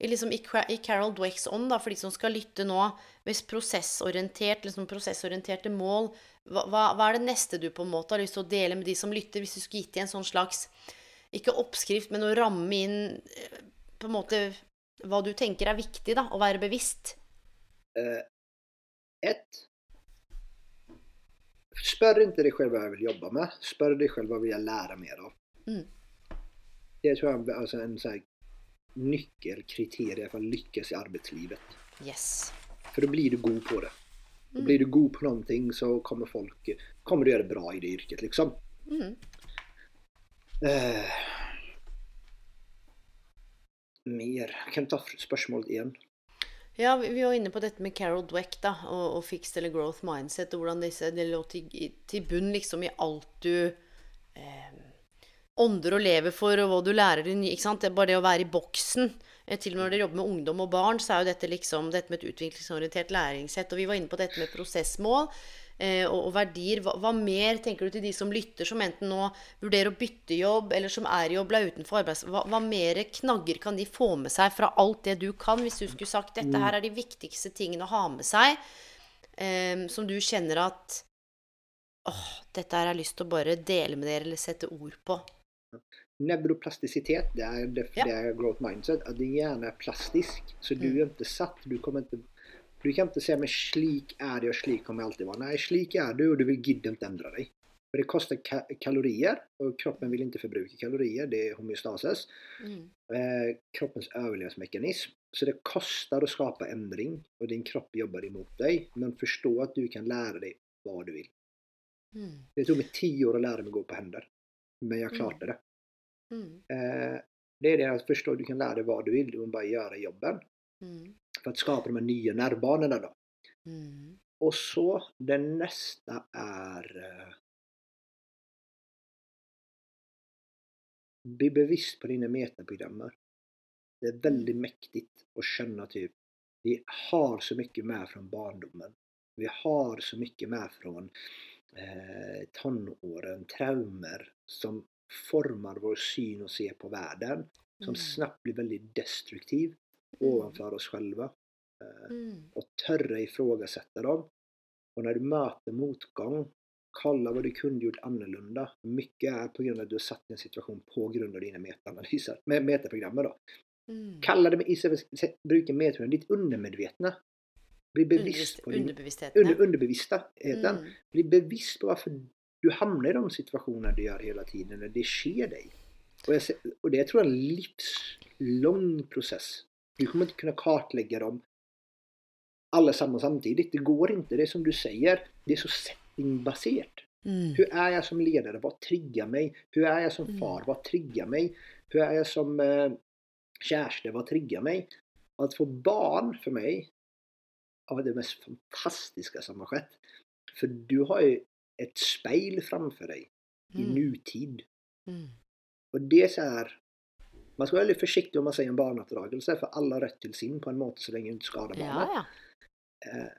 I, liksom, i, Carol Dwecks ånd, for de som skal lytte nå, hvis prosessorientert, liksom prosessorienterte mål, hva, hva, er det neste du på en måte har lyst til å dele med de som lytter, hvis du skulle gitt dem en sånn slags ikke oppskrift, men å ramme inn eh, på en måte hva du tenker er viktig, da, å være bevisst. Ett. Spør ikke deg selv hva jeg vil jobbe med. Spør deg selv hva vil jeg lære mer av. Mm. Det tror jeg er altså, en sånn nøkkelkriterium nyckelkriterie å lykkes i arbeidslivet. Yes. For da blir du god på det. Mm. blir du god på noen ting, så kommer folk kommer du gjøre det bra i det yrket liksom. Mm. Uh, mer. Hvem tar ta spørsmålet igjen. Ja, vi var inne på dette med Carol Dweck, da, og, og fixed eller growth mindset, og hvordan disse, det lå til, til bunn liksom i alt du eh, ånder og lever for, og hva du lærer ny, ikke sant? Det er bare det å være i boksen. Eh, Til og med når dere jobber med ungdom og barn, så er jo dette liksom dette med et utviklingsorientert læringssett. Og vi var inne på dette med prosessmål eh, og, og verdier. Hva, hva mer tenker du til de som lytter, som enten nå vurderer å bytte jobb, eller som er i jobb, er utenfor arbeids... Hva, hva mer knagger kan de få med seg fra alt det du kan, hvis du skulle sagt dette her er de viktigste tingene å ha med seg, eh, som du kjenner at Åh, dette her har jeg lyst til å bare dele med dere, eller sette ord på. Neuroplasticitet, det er, det, Ja. det er growth mindset. At din hjärna er plastisk. Så du er ikke satt. Du kommer ikke Du kan ikke si men slik er det og slik kommer jeg alltid være. Nej, slik er du og du vil gidde ikke endre deg. For det kostar ka kalorier og kroppen vil ikke forbruke kalorier. Det er homeostasis. Mm. Eh, kroppens overlevelsesmekanisme. Så det kostar å skapa endring, og din kropp jobber imot deg. Men forstå at du kan lære deg hva du vil. Mm. Det tog meg ti år å lære meg å gå på händer. Men jag klarade det. Mm. Eh, det är det att förstå, du kan lära dig vad du vill, du måste bara göra jobben. Mm. För att skapa de här nya nervbanorna då. Mm. Och så, den nästa är... Eh, bli bevisst på dina metaprogrammer. Det är väldigt mäktigt att känna typ, vi har så mycket med från barndomen. Vi har så mycket med från eh, tonåren, traumer som formar vår syn och se på världen. Som Mm. snabbt blir väldigt destruktiv ovanför oss själva. Eh, Mm. och törra ifrågasätta dem. Och när du möter motgång, kolla vad du kunde gjort annorlunda. Mycket är på grund av att du har satt i en situation på grund av dina metaanalyser, då. Mm. Kalla det med istället för bruka metaprogram, ditt undermedvetna. Bli bevisst på Underbevisstheten. under, underbevisstheten. Mm. Bli bevisst på hvorfor du havner i de situationer du gjør hele tiden eller det skjer deg. Og, ser- og det tror jeg er en livslang process. Du kommer ikke kunne kartlegge dem alle sammen samtidig. Det går ikke. Det er som du sier, det er så settingbasert. Mm. Hvordan er jeg som leder? Hva trigger meg? Hvordan er jeg som Mm. far? Hva trigger meg? Hvordan er jeg som eh, kjæreste? Hva trigger meg? Å få barn for mig var det mest fantastiske som har skjedd. For du har jo et speil framfor deg i Mm. nutid. Mm. Og det här man skal være litt forsiktig om man sier en barneoppdragelse, for alle har rett til sin på en måte så lenge du skader barnet. Ja, ja. Eh,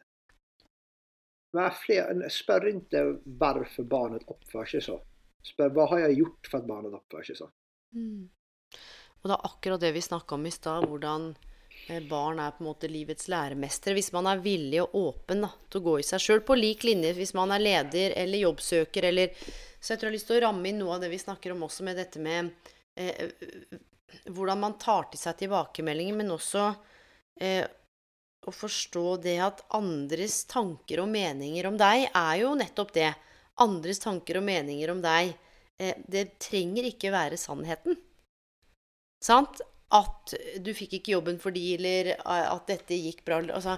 vær fler, spør ikke hvorfor barnet oppfører seg så. Spør hva har jeg gjort for at barnet oppfører seg så. Mm. Og det er akkurat det vi snakka om i stad, hvordan barn er på en måte livets læremestere. Hvis man er villig og åpen da, til å gå i seg sjøl, på lik linje hvis man er leder eller jobbsøker eller Så jeg tror jeg har lyst til å ramme inn noe av det vi snakker om også med dette med eh, hvordan man tar til seg tilbakemeldinger, men også eh, å forstå det at andres tanker og meninger om deg er jo nettopp det. Andres tanker og meninger om deg. Eh, det trenger ikke være sannheten. Sant? At du fikk ikke jobben fordi, eller at dette gikk bra. Altså,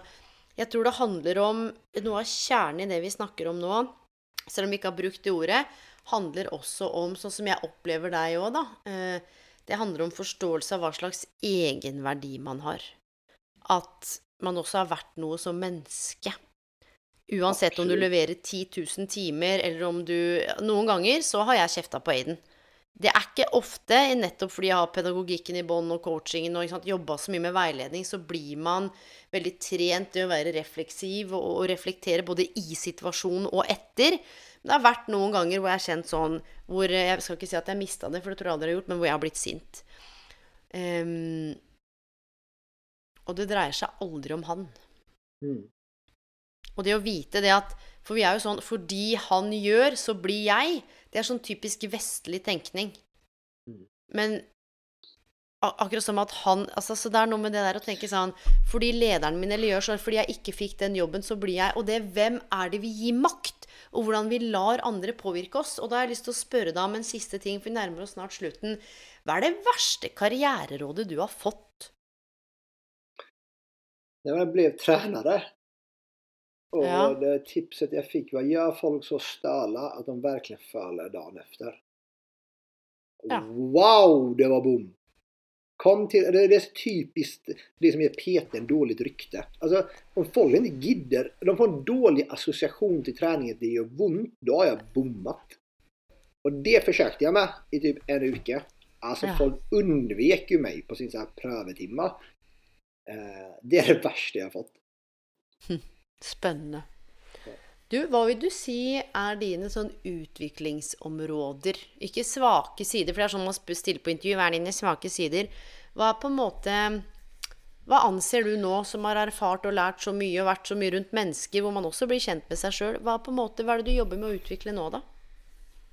Jeg tror det handler om Noe av kjernen i det vi snakker om nå, selv om vi ikke har brukt det ordet, handler også om, sånn som jeg opplever deg òg, da eh, Det handler om forståelse av hva slags egenverdi man har. At man også har vært noe som menneske. Uansett om du leverer 10 000 timer, eller om du Noen ganger så har jeg kjefta på Aiden. Det er ikke ofte, nettopp fordi jeg har pedagogikken i bånn og coachingen og jobba så mye med veiledning, så blir man veldig trent i å være refleksiv og, og reflektere både i situasjonen og etter. Men det har vært noen ganger hvor jeg har kjent sånn hvor Jeg skal ikke si at jeg mista det, for det tror jeg aldri jeg har gjort, men hvor jeg har blitt sint. Um, og det dreier seg aldri om han. Mm. Og det å vite det at For vi er jo sånn Fordi han gjør, så blir jeg. Det er sånn typisk vestlig tenkning. Mm. Men akkurat som at han altså, Så det er noe med det der å tenke sånn Fordi lederen min eller gjør sånn Fordi jeg ikke fikk den jobben, så blir jeg Og det hvem er det vi gir makt? Og hvordan vi lar andre påvirke oss. Og da har jeg lyst til å spørre deg om en siste ting, for vi nærmer oss snart slutten. Hva er det verste karriererådet du har fått? Det var jag blev tränare och Ja. det tipset jag fick var gör folk så stala att de verkligen faller dagen efter. Ja. Wow, det var boom! Kom till, det det är så typiskt det som ger PT en dåligt rykte. Alltså om folk inte gidder, de får en dålig association till träningen, det gör ont, då har jag bommat. Och det försökte jag med i typ en vecka. Alltså Ja. folk undvek ju mig på sin så här prövetimma. Eh, det är det värsta jag har fått. Spennende. Du, hva vil du si er dine sånn utviklingsområder? Ikke svake sider, for det er sånn man stiller på intervju. Hva er dine svake sider? Hva er på en måte Hva anser du nå, som har erfart og lært så mye og vært så mye rundt mennesker, hvor man også blir kjent med seg sjøl? Hva, måte, hva er det du jobber med å utvikle nå, da?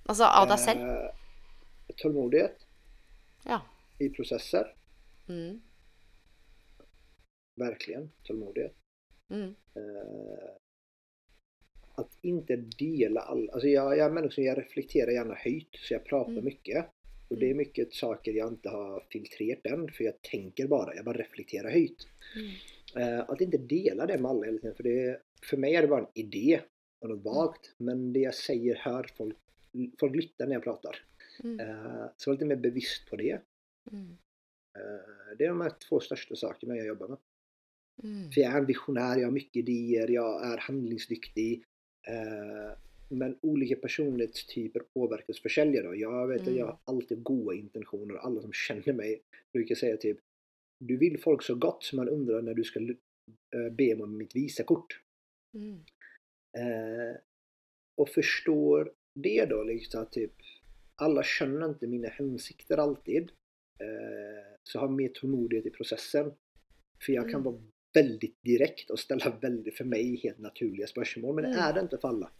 Altså av deg selv? Eh, tålmodighet Ja. i prosesser. Mm. Verkligen tålmodighet. Mm. Eh, att inte dela all... Alltså jag, jag är människa som jag reflekterar gärna högt, så jag pratar Mm. mycket. Och det är mycket saker jag inte har filtrerat än, för jag tänker bara, jag bara reflekterar högt. Mm. Eh, att inte dela det med alla hela tiden, för det, för mig är det bara en idé och Mm. något vagt, men det jag säger hör folk, folk lyssnar när jag pratar. Mm. Eh, så var lite mer bevisst på det. Mm. Eh, det är de här två största sakerna jag jobbar med. Mm. För jag är en visionär, jag har mycket idéer, jag är handlingsdyktig. Eh, men olika personlighetstyper påverkas försäljare. då. jag vet att Mm. jag har alltid goda intentioner. Alla som känner mig brukar säga typ Du vill folk så gott som man undrar när du ska eh, be om mitt visakort. Mm. Eh, och förstår det då liksom att typ alla känner inte mina hensikter alltid. Eh, så ha mer tålmodighet i processen. För jag kan Mm. vara väldigt direkt och ställa väldigt, för mig, helt naturliga spörsmål. Men det er är det inte för alla.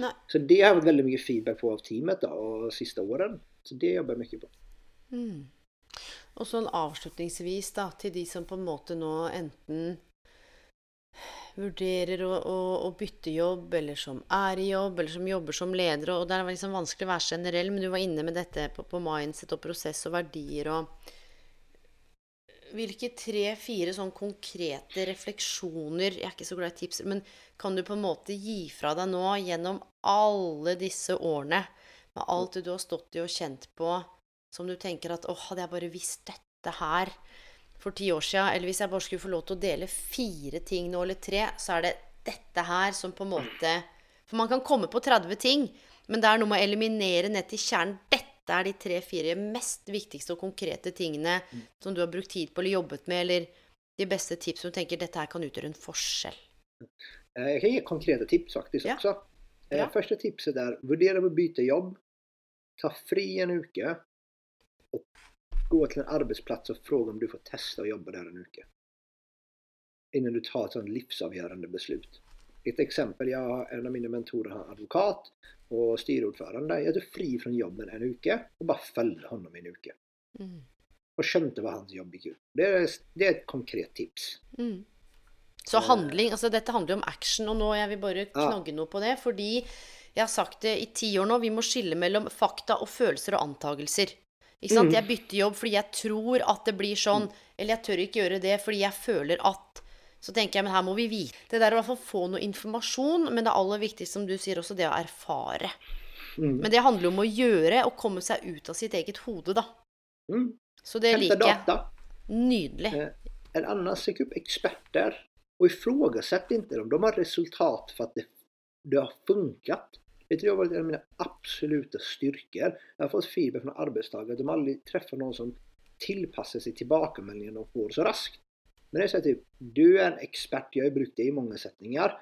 Nej. Så det har jag fått väldigt mycket feedback på av teamet då, och sista åren. Så det jobbar jag mycket på. Mm. Og sånn avslutningsvis, da, til de som på en måte nå enten vurderer å, å, å bytte jobb, eller som er i jobb, eller som jobber som leder, og det er liksom vanskelig å være generell, men du var inne med dette på, på mindset og prosess og verdier og Hvilke tre-fire sånn konkrete refleksjoner Jeg er ikke så glad i tips, men kan du på en måte gi fra deg nå gjennom alle disse årene, med alt det du har stått i og kjent på, som du tenker at åh, hadde jeg bare visst dette her for ti år siden, eller hvis jeg bare skulle få lov til å dele fire ting nå, eller tre, så er det dette her som på en måte For man kan komme på 30 ting, men det er noe med å eliminere ned til kjernen. Dette er de tre-fire mest viktigste og konkrete tingene som du har brukt tid på eller jobbet med, eller de beste tips som du tenker dette her kan utgjøre en forskjell. Jeg kan gi konkrete tips faktisk Ja. også. Ja. Første tipset er, vurdere på bytte jobb. Ta fri en uke. Og gå til en arbeidsplass og spørre om du får teste å jobbe der en uke. Innen du tar et sånt livsavgjørende beslut. Ett exempel, jag har en av mina mentorer har advokat och styrordförande. Jag tog fri från jobben en uke och bara följde honom i en uke. Mm. Och kände vad hans jobb gick ut. Det är, det är ett konkret tips. Mm. Så handling Altså, dette handler jo om action, og nå jeg vil bare knagge noe på det. Fordi jeg har sagt det i ti år nå, vi må skille mellom fakta og følelser og antagelser. Ikke sant? Mm. Jeg bytter jobb fordi jeg tror at det blir sånn, eller jeg tør ikke gjøre det fordi jeg føler at Så tenker jeg, men her må vi vite. Det der å i hvert fall få noe informasjon, men det aller viktigste, som du sier også, det å erfare. Mm. Men det handler jo om å gjøre og komme seg ut av sitt eget hode, da. Mm. Så det Hämta liker jeg. data. Nydelig. Eh, En annen sök opp eksperter, og ifrågasätt ikke dem. De har resultat for at det, det har funket. Det tror jag har varit en av mina absoluta styrkor. Jag har fått fiber från arbetstagare. De har aldrig träffat någon som tillpassar sig tillbakemeldingen de får så raskt. Men det sier typ, du är en expert, jag har brukt det i många sättningar.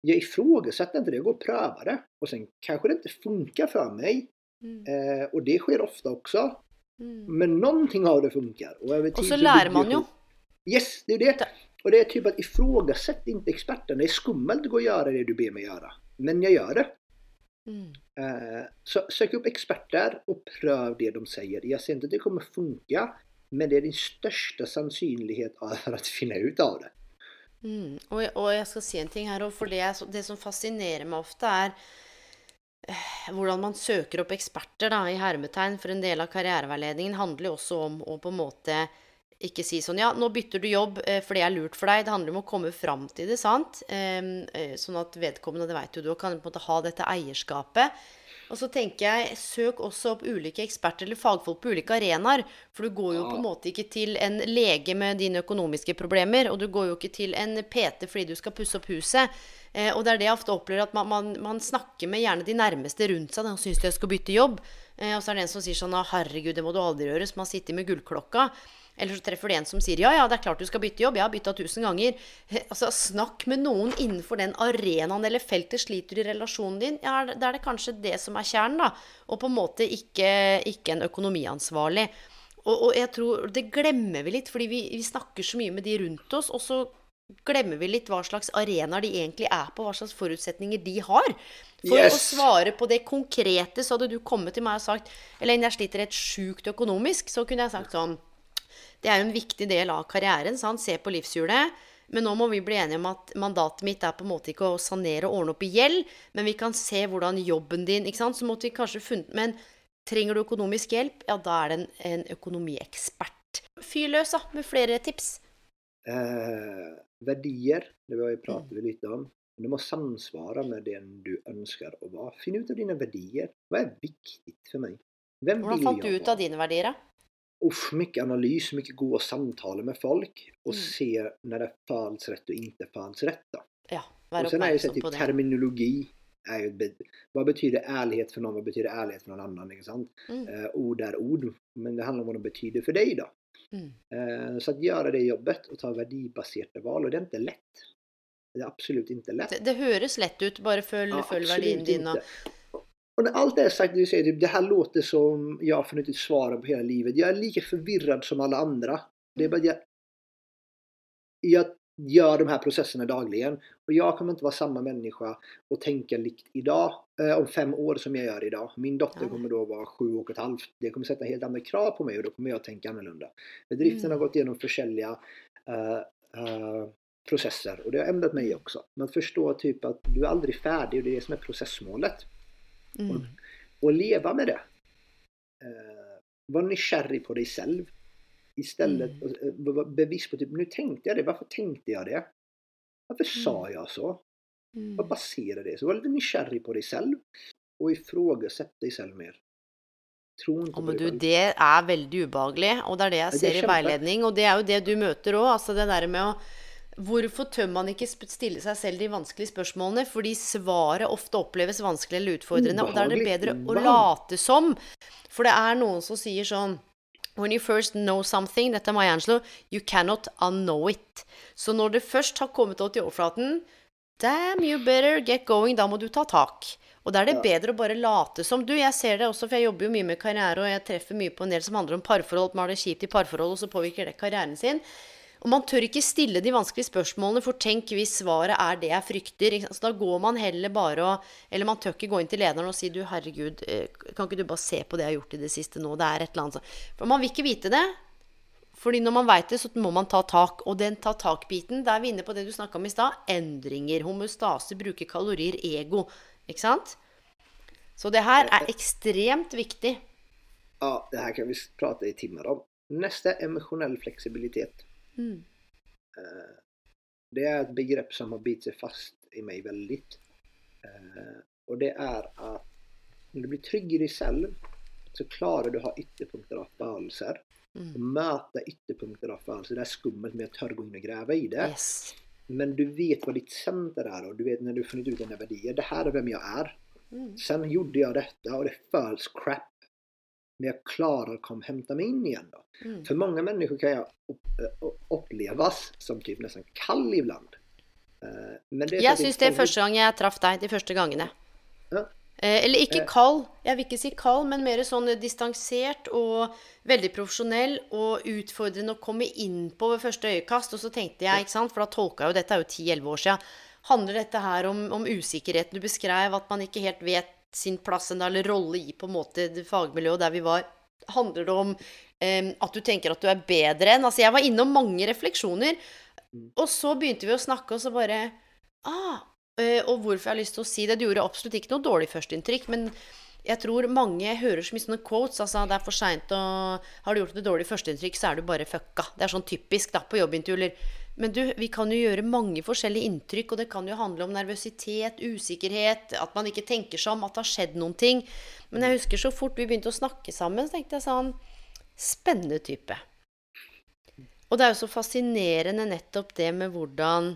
Jag ifrågasätter inte det, jag går och prövar det. Och sen kanske det inte funkar för mig. Mm. Eh, och det sker ofta också. Mm. Men någonting av det funkar. Och, Og så så lærer man jo. Yes, det är det. Det- Och det är typ att ifrågasätt inte experten. Det är skummelt att gå och göra det du ber mig göra. Men jag gör det. Mm. Eh, Så sök upp experter och pröv det de säger. Jag säger inte att det kommer funka. Men det er din største sannsynlighet for å finne ut av det. Mm. Og, jeg- og jeg skal si en ting her òg, for det, er det som fascinerer meg ofte, er eh, hvordan man søker opp eksperter, da, i hermetegn, for en del av karriereveiledningen handler jo også om å på en måte ikke si sånn Ja, nå bytter du jobb, eh, for det er lurt for deg. Det handler om å komme fram til det, sant? Eh, Sånn at vedkommende, det veit jo du, kan på en måte ha dette eierskapet. Og så tenker jeg, søk også opp ulike eksperter eller fagfolk på ulike arenaer. For du går jo på en måte ikke til en lege med dine økonomiske problemer, og du går jo ikke til en PT fordi du skal pusse opp huset. Eh, og det er det jeg ofte opplever, at man, man, man snakker med gjerne de nærmeste rundt seg. De syns de skal bytte jobb. Eh, og så er det en som sier sånn «Å, 'Herregud, det må du aldri gjøre', som har sittet med gullklokka. Eller så treffer du en som sier 'Ja, ja, det er klart du skal bytte jobb. Jeg har bytta tusen ganger'. Altså, snakk med noen innenfor den arenaen eller feltet. Sliter du i relasjonen din? Ja, da er det kanskje det som er kjernen, da. Og på en måte ikke, ikke en økonomiansvarlig. Og, og jeg tror det glemmer vi litt, fordi vi, vi snakker så mye med de rundt oss, og så glemmer vi litt hva slags arenaer de egentlig er på, hva slags forutsetninger de har. For Yes. å svare på det konkrete, så hadde du kommet til meg og sagt Elaine, jeg sliter helt sjukt økonomisk. Så kunne jeg sagt sånn Det er jo en viktig del av karrieren, sant? se på livshjulet. Men nå må vi bli enige om at mandatet mitt er på en måte ikke å sanere og ordne opp i gjeld, men vi kan se hvordan jobben din ikke sant? Så måtte vi kanskje funnet Men trenger du økonomisk hjelp, ja, da er det en, en økonomiekspert. Fyr løs, da, med flere tips. Eh, verdier, det var jag pratet litt om. Du må samsvare med den du ønsker å være. Finn ut av dine verdier. Hva er viktig for meg? Hvem Hvordan fant du ut av dine verdier, da? Uff, mycket analys, mycket gode samtal med folk och Mm. se när det föds rätt och inte föds rätt. Då. Ja, Och sen är det så typ, terminologi. Är ju ett be- vad betyder ärlighet för någon? Vad betyder ärlighet för någon annan? Inte sant? Mm. Eh, ord är ord, men det handlar om vad de betyder för dig då. Mm. Eh, så att göra det jobbet och ta värdibaserade val, och det är inte lätt. Det är absolut inte lätt. Det, det høres lett ut, bare følg, Ja, følg verdien din. Og, inte. Och när allt det är sagt, du säger det här låter som jag har funnit ut svaren på hela livet. Jag är lika förvirrad som alla andra. Det är bara jag, jag gör de här processerna dagligen. Och jag kommer inte vara samma människa och tänka likt idag, eh, om fem år som jag gör idag. Min dotter kommer då vara sju och ett halvt. Det kommer sätta helt andra krav på mig och då kommer jag tänka annorlunda. Driften Mm. har gått igenom försäljliga eh, eh, processer och det har ändrat mig också. Men förstå typ att du är aldrig färdig och det är det som är processmålet. Mm. leve leva med det. Uh, var nysgjerrig på deg selv. I stedet Mm. Uh, var bevis på typ, Nå tenkte jeg det, Hvorfor tenkte jeg det? Varför sa jeg så? Hva baserer det? Så var lite nysgjerrig på deg selv, og ifrågasätt deg selv mer. Oh, men du, det er veldig ubehagelig, og det er det jeg det er ser i veiledning. Og det er jo det du møter òg. Altså det der med å Hvorfor tør man ikke stille seg selv de vanskelige spørsmålene? Fordi svaret ofte oppleves vanskelig eller utfordrende. Og da er det bedre å late som. For det er noen som sier sånn When you first know something, dette er Maya Angelo, you cannot unknow it. Så når det først har kommet opp til overflaten, damn, you better get going, da må du ta tak. Og da er det bedre å bare late som. Du, jeg ser det også, for jeg jobber jo mye med karriere, og jeg treffer mye på en del som handler om parforhold. Man har det kjipt i parforhold, og så påvirker det karrieren sin. Og man tør ikke stille de vanskelige spørsmålene, for tenk hvis svaret er det jeg frykter. Så da går man heller bare og Eller man tør ikke gå inn til lederen og si du, herregud, eh, kan ikke du bare se på det jeg har gjort i det siste nå? Det er et eller annet sånt. For man vil ikke vite det. Fordi når man veit det, så må man ta tak. Og den ta tak-biten, da er vi inne på det du snakka om i stad. Endringer, homostase, bruke kalorier, ego. Ikke sant? Så det her er ekstremt viktig. Ja, det her kan vi prate i timer om. Neste emosjonell flexibilitet. Mm. Eh, Det er et begrepp som har bitt seg fast i meg veldig. Og det er at når du blir trygg i deg selv, så klarer du å ha ytterpunkter av følelser. Mm. Møte ytterpunkter av følelser. Det er skummelt, med jeg tørre gå inn og grave i det. Yes. Men du vet hva ditt center er, og du vet når du har funnet ut dina verdier. Det her er hvem jeg er. Mm. Sen gjorde jeg dette, og det føles crap. Men jag klarar att komma hämta mig in igen då. Mm. För många människor kan jag upp- eh, upplevas som typ nästan kall ibland. Eh, Men det är att syns det er första gang jeg traff deg. De første gangene. Ja. Eh, eller ikke kall, kald. Jeg vil ikke si kald, men mer sånn distansert og veldig profesjonell og utfordrende å komme inn på ved første øyekast. Og så tenkte jeg, ikke sant, for da tolka jeg jo dette er jo 10-11 år siden, handler dette her om, om usikkerheten du beskrev, at man ikke helt vet sin plass eller rolle i på en måte det fagmiljøet der vi var. Handler det om eh, at du tenker at du er bedre enn Altså, jeg var innom mange refleksjoner. Og så begynte vi å snakke, og så bare Ah, eh, og hvorfor jeg har lyst til å si det. Det gjorde absolutt ikke noe dårlig førsteinntrykk, men jeg tror mange hører så mye sånne quotes. Altså, det er for seint å Har du gjort et dårlig førsteinntrykk, så er du bare fucka. Det er sånn typisk da, på jobbintervjuer. Men du, vi kan jo gjøre mange forskjellige inntrykk, og det kan jo handle om nervøsitet, usikkerhet, at man ikke tenker seg om, at det har skjedd noen ting. Men jeg husker så fort vi begynte å snakke sammen, så tenkte jeg sånn Spennende type. Og det er jo så fascinerende nettopp det med hvordan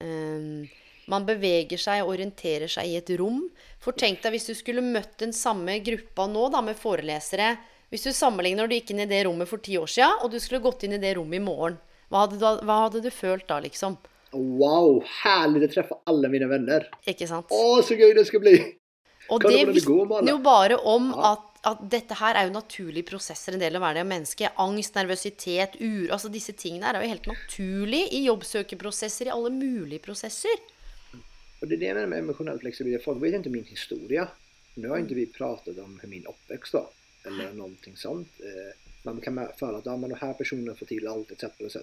eh, man beveger seg og orienterer seg i et rom. For tenk deg hvis du skulle møtt den samme gruppa nå, da, med forelesere. Hvis du sammenligner når du gikk inn i det rommet for ti år siden, og du skulle gått inn i det rommet i morgen. Hva hadde, du, hva hadde du følt da, liksom? Wow, herlig! Det träffa alle mine venner. Ikke sant? Åh, så gøy det skal bli! Og det det vitner jo bare om Ja. at, at dette her er jo naturlige prosesser, en del av hverdagen menneske. Angst, nervøsitet, uro Altså disse tingene her er jo helt naturlig i jobbsøkerprosesser, i alle mulige prosesser. Og det er det jeg mener med emosjonell fleksibilitet. Folk vet ikke min historie. Nu har inte vi pratat om min oppvekst var. Eller någonting sånt. Eh, Man kan føle at ja, men den här personen får till allt etc. etc.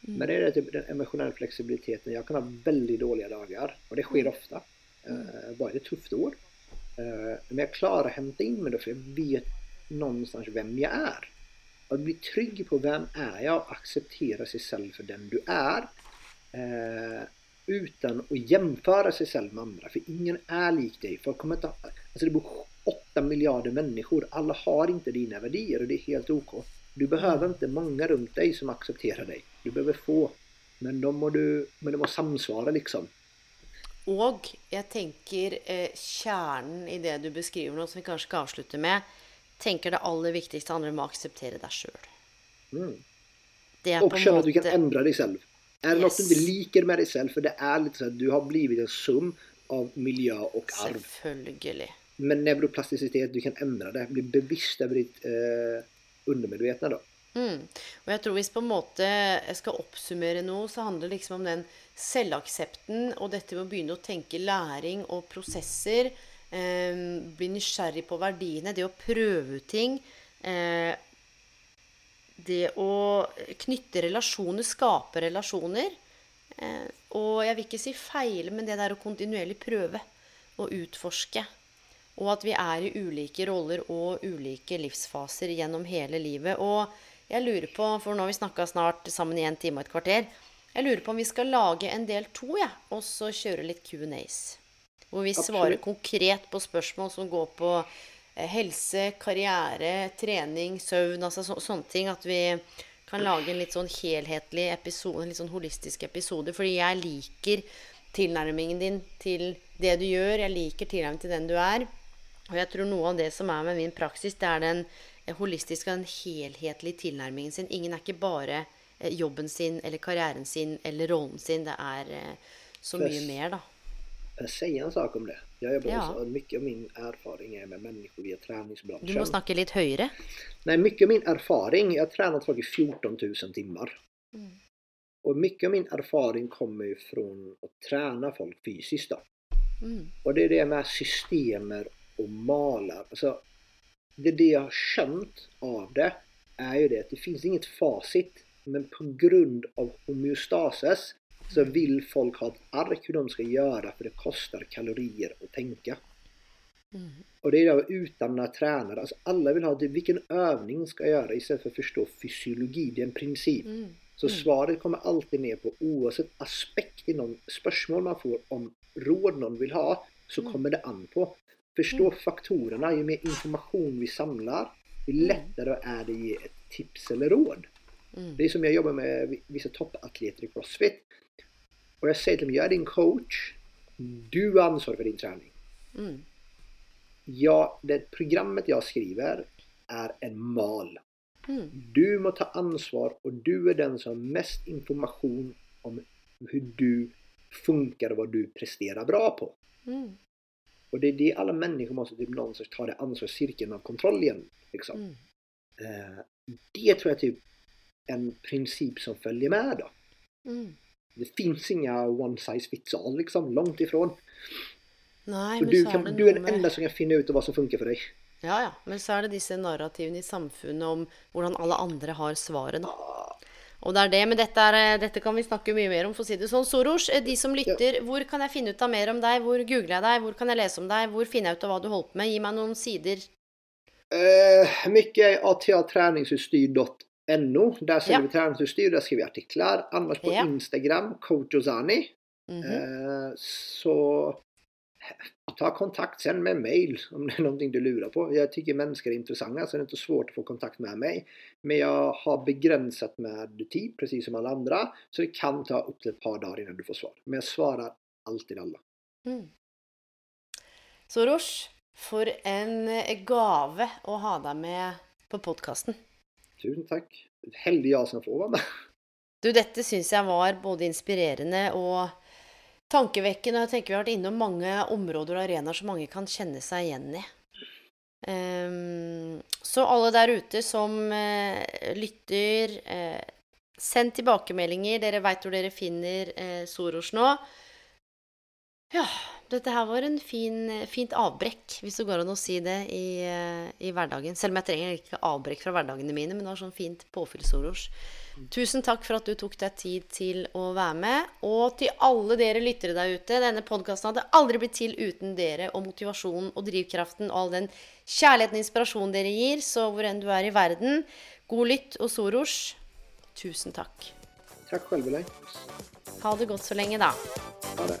Men det är det, typ den emotionella flexibiliteten. Jag kan ha väldigt dåliga dagar. Och det sker ofta. Bare Bara ett tufft år. Uh, Men jag klarar att hämta in mig då för jag vet någonstans vem jag är. Att bli trygg på vem är jag och acceptera sig själv för den du är. Eh, utan att jämföra sig själv med andra. För ingen är lik dig. Folk kommer inte, alltså det 8 miljarder människor. Alla har inte dina verdier, och det är helt OK. Du behöver inte många runt dig som accepterar dig. Du behöver få. Men de må, du, men de må samsvare liksom. Og jeg tenker eh, kjernen i det du beskriver nå, som vi kanskje skal avslutte med, tenker det aller viktigste handler om å akseptere deg sjøl. Mm. Og skjønne måte... att du kan endre deg selv. Er det det noe du ikke liker med deg selv? For det er litt sånn at du har blivit en sum av miljø og arv. Selvfølgelig. Men neuroplasticitet, du kan endre det. Bli bevisst over ditt eh, undermedvetna da. Mm. Og jeg tror hvis på en måte jeg skal oppsummere noe, så handler det liksom om den selvaksepten og dette med å begynne å tenke læring og prosesser. Eh, bli nysgjerrig på verdiene, det å prøve ut ting. Eh, det å knytte relasjoner, skape relasjoner. Eh, og jeg vil ikke si feile, men det der å kontinuerlig prøve og utforske. Og at vi er i ulike roller og ulike livsfaser gjennom hele livet. Og jeg lurer på, for nå har vi snakka snart sammen i en time og et kvarter Jeg lurer på om vi skal lage en del to, ja, og så kjøre litt Q&As. Hvor vi svarer konkret på spørsmål som går på eh, helse, karriere, trening, søvn, altså så, sånne ting. At vi kan lage en litt sånn helhetlig episode, en litt sånn holistisk episode. Fordi jeg liker tilnærmingen din til det du gjør. Jeg liker tilnærmingen til den du er. Og jeg tror noe av det som er med min praksis, det er den holistiske holistiske, den helhetlige tilnærmingen sin. Ingen er ikke bare eh, jobben sin eller karrieren sin eller rollen sin. Det er eh, så mye jeg, mer, da. Jeg sier en sak om det. Jeg jobber Ja. også, mycket av min erfaring er med mennesker via treningsbransjen. Du må snakke litt høyere. Nei, mycket av min erfaring, Jeg har trent folk i 14 000 timer. Mm. Og mycket av min erfaring kommer fra å trene träna folk fysisk. da. Mm. Og det er det med systemer och maler altså, det, det jag har skjønt av det er jo det at det fins inget facit. Men på grund av homeostasis så vil folk ha et ark hur de skal gjøre, for det kostar kalorier å tenke. Mm. Och det är några tränare. Alltså alla vill ha det, vilken övning ska jag göra istället för att förstå fysiologi. Det är en princip. Mm. Så svaret kommer alltid ned på oavsett aspekt i noen spørsmål man får om råd noen vil ha, så kommer det an på. Forstå faktorene. Jo mer informasjon vi samler, jo lettere er det å gi et tips eller råd. Det er som jeg jobber med visse toppatleter i CrossFit. Og jeg sier til dem, jeg er din coach. Du har ansvaret for din trening. Ja, det programmet jeg skriver, er en mal. Du må ta ansvar, og du er den som har mest informasjon om hvordan du funker og hva du presterer bra på. Og det det alle mennesker må typ, någonstans ta det ansvarssirkeln av kontroll igjen. Liksom. Eh, det tror jeg typ en princip som følger med. da. Det fins inga one size fits all, liksom. Langt ifrån. Nei, men du, så kan, det du er den enda som kan finne ut av hva som funker for deg. Ja, ja. Men så er det disse narrativene i samfunnet om hvordan alle andre har svaret, da. Og det er det, men dette, er, dette kan vi snakke mye mer om, for å si det sånn. Soros, eh, de som lytter, hvor kan jeg finne ut av mer om deg? Hvor googler jeg deg? Hvor kan jeg lese om deg? Hvor finner jeg ut av hva du holder på med? Gi meg noen sider. Eh, mycket ataträningsutstyr.no. Där säljer Ja. vi träningsutstyr, där skriver vi artiklar. Annars på Ja. Instagram, coach Ozani. -hmm. Eh, så ta kontakt sen med mail om det är någonting du lurar på. Jag tycker människor är intressanta så det är inte svårt att få kontakt med mig. Men jag har begränsat med tid, precis som alla andra. Så det kan ta upp till ett par dagar innan du får svar. Men jag svarar alltid alla. Mm. Soros, for en eh, gave å ha deg med på podkasten. Tusen takk. Heldig jeg som får være med. Du, dette syns jeg var både inspirerende og tankevekkende. Jeg tenker vi har vært innom mange områder og arenaer som mange kan kjenne seg igjen i. Um, så alle der ute som uh, lytter, uh, send tilbakemeldinger. Dere veit hvor dere finner uh, Soros nå. Ja, dette her var en fin, fint avbrekk, hvis det går an å si det, i, i hverdagen. Selv om jeg trenger ikke avbrekk fra hverdagene mine, men det var sånn fint påfyll, Soros. Tusen takk for at du tok deg tid til å være med. Og til alle dere lyttere der ute, denne podkasten hadde aldri blitt til uten dere og motivasjonen og drivkraften og all den kjærligheten og inspirasjonen dere gir. Så hvor enn du er i verden, god lytt og Soros, tusen takk. Takk for Elaine. Ha det godt så lenge, da. Ha det.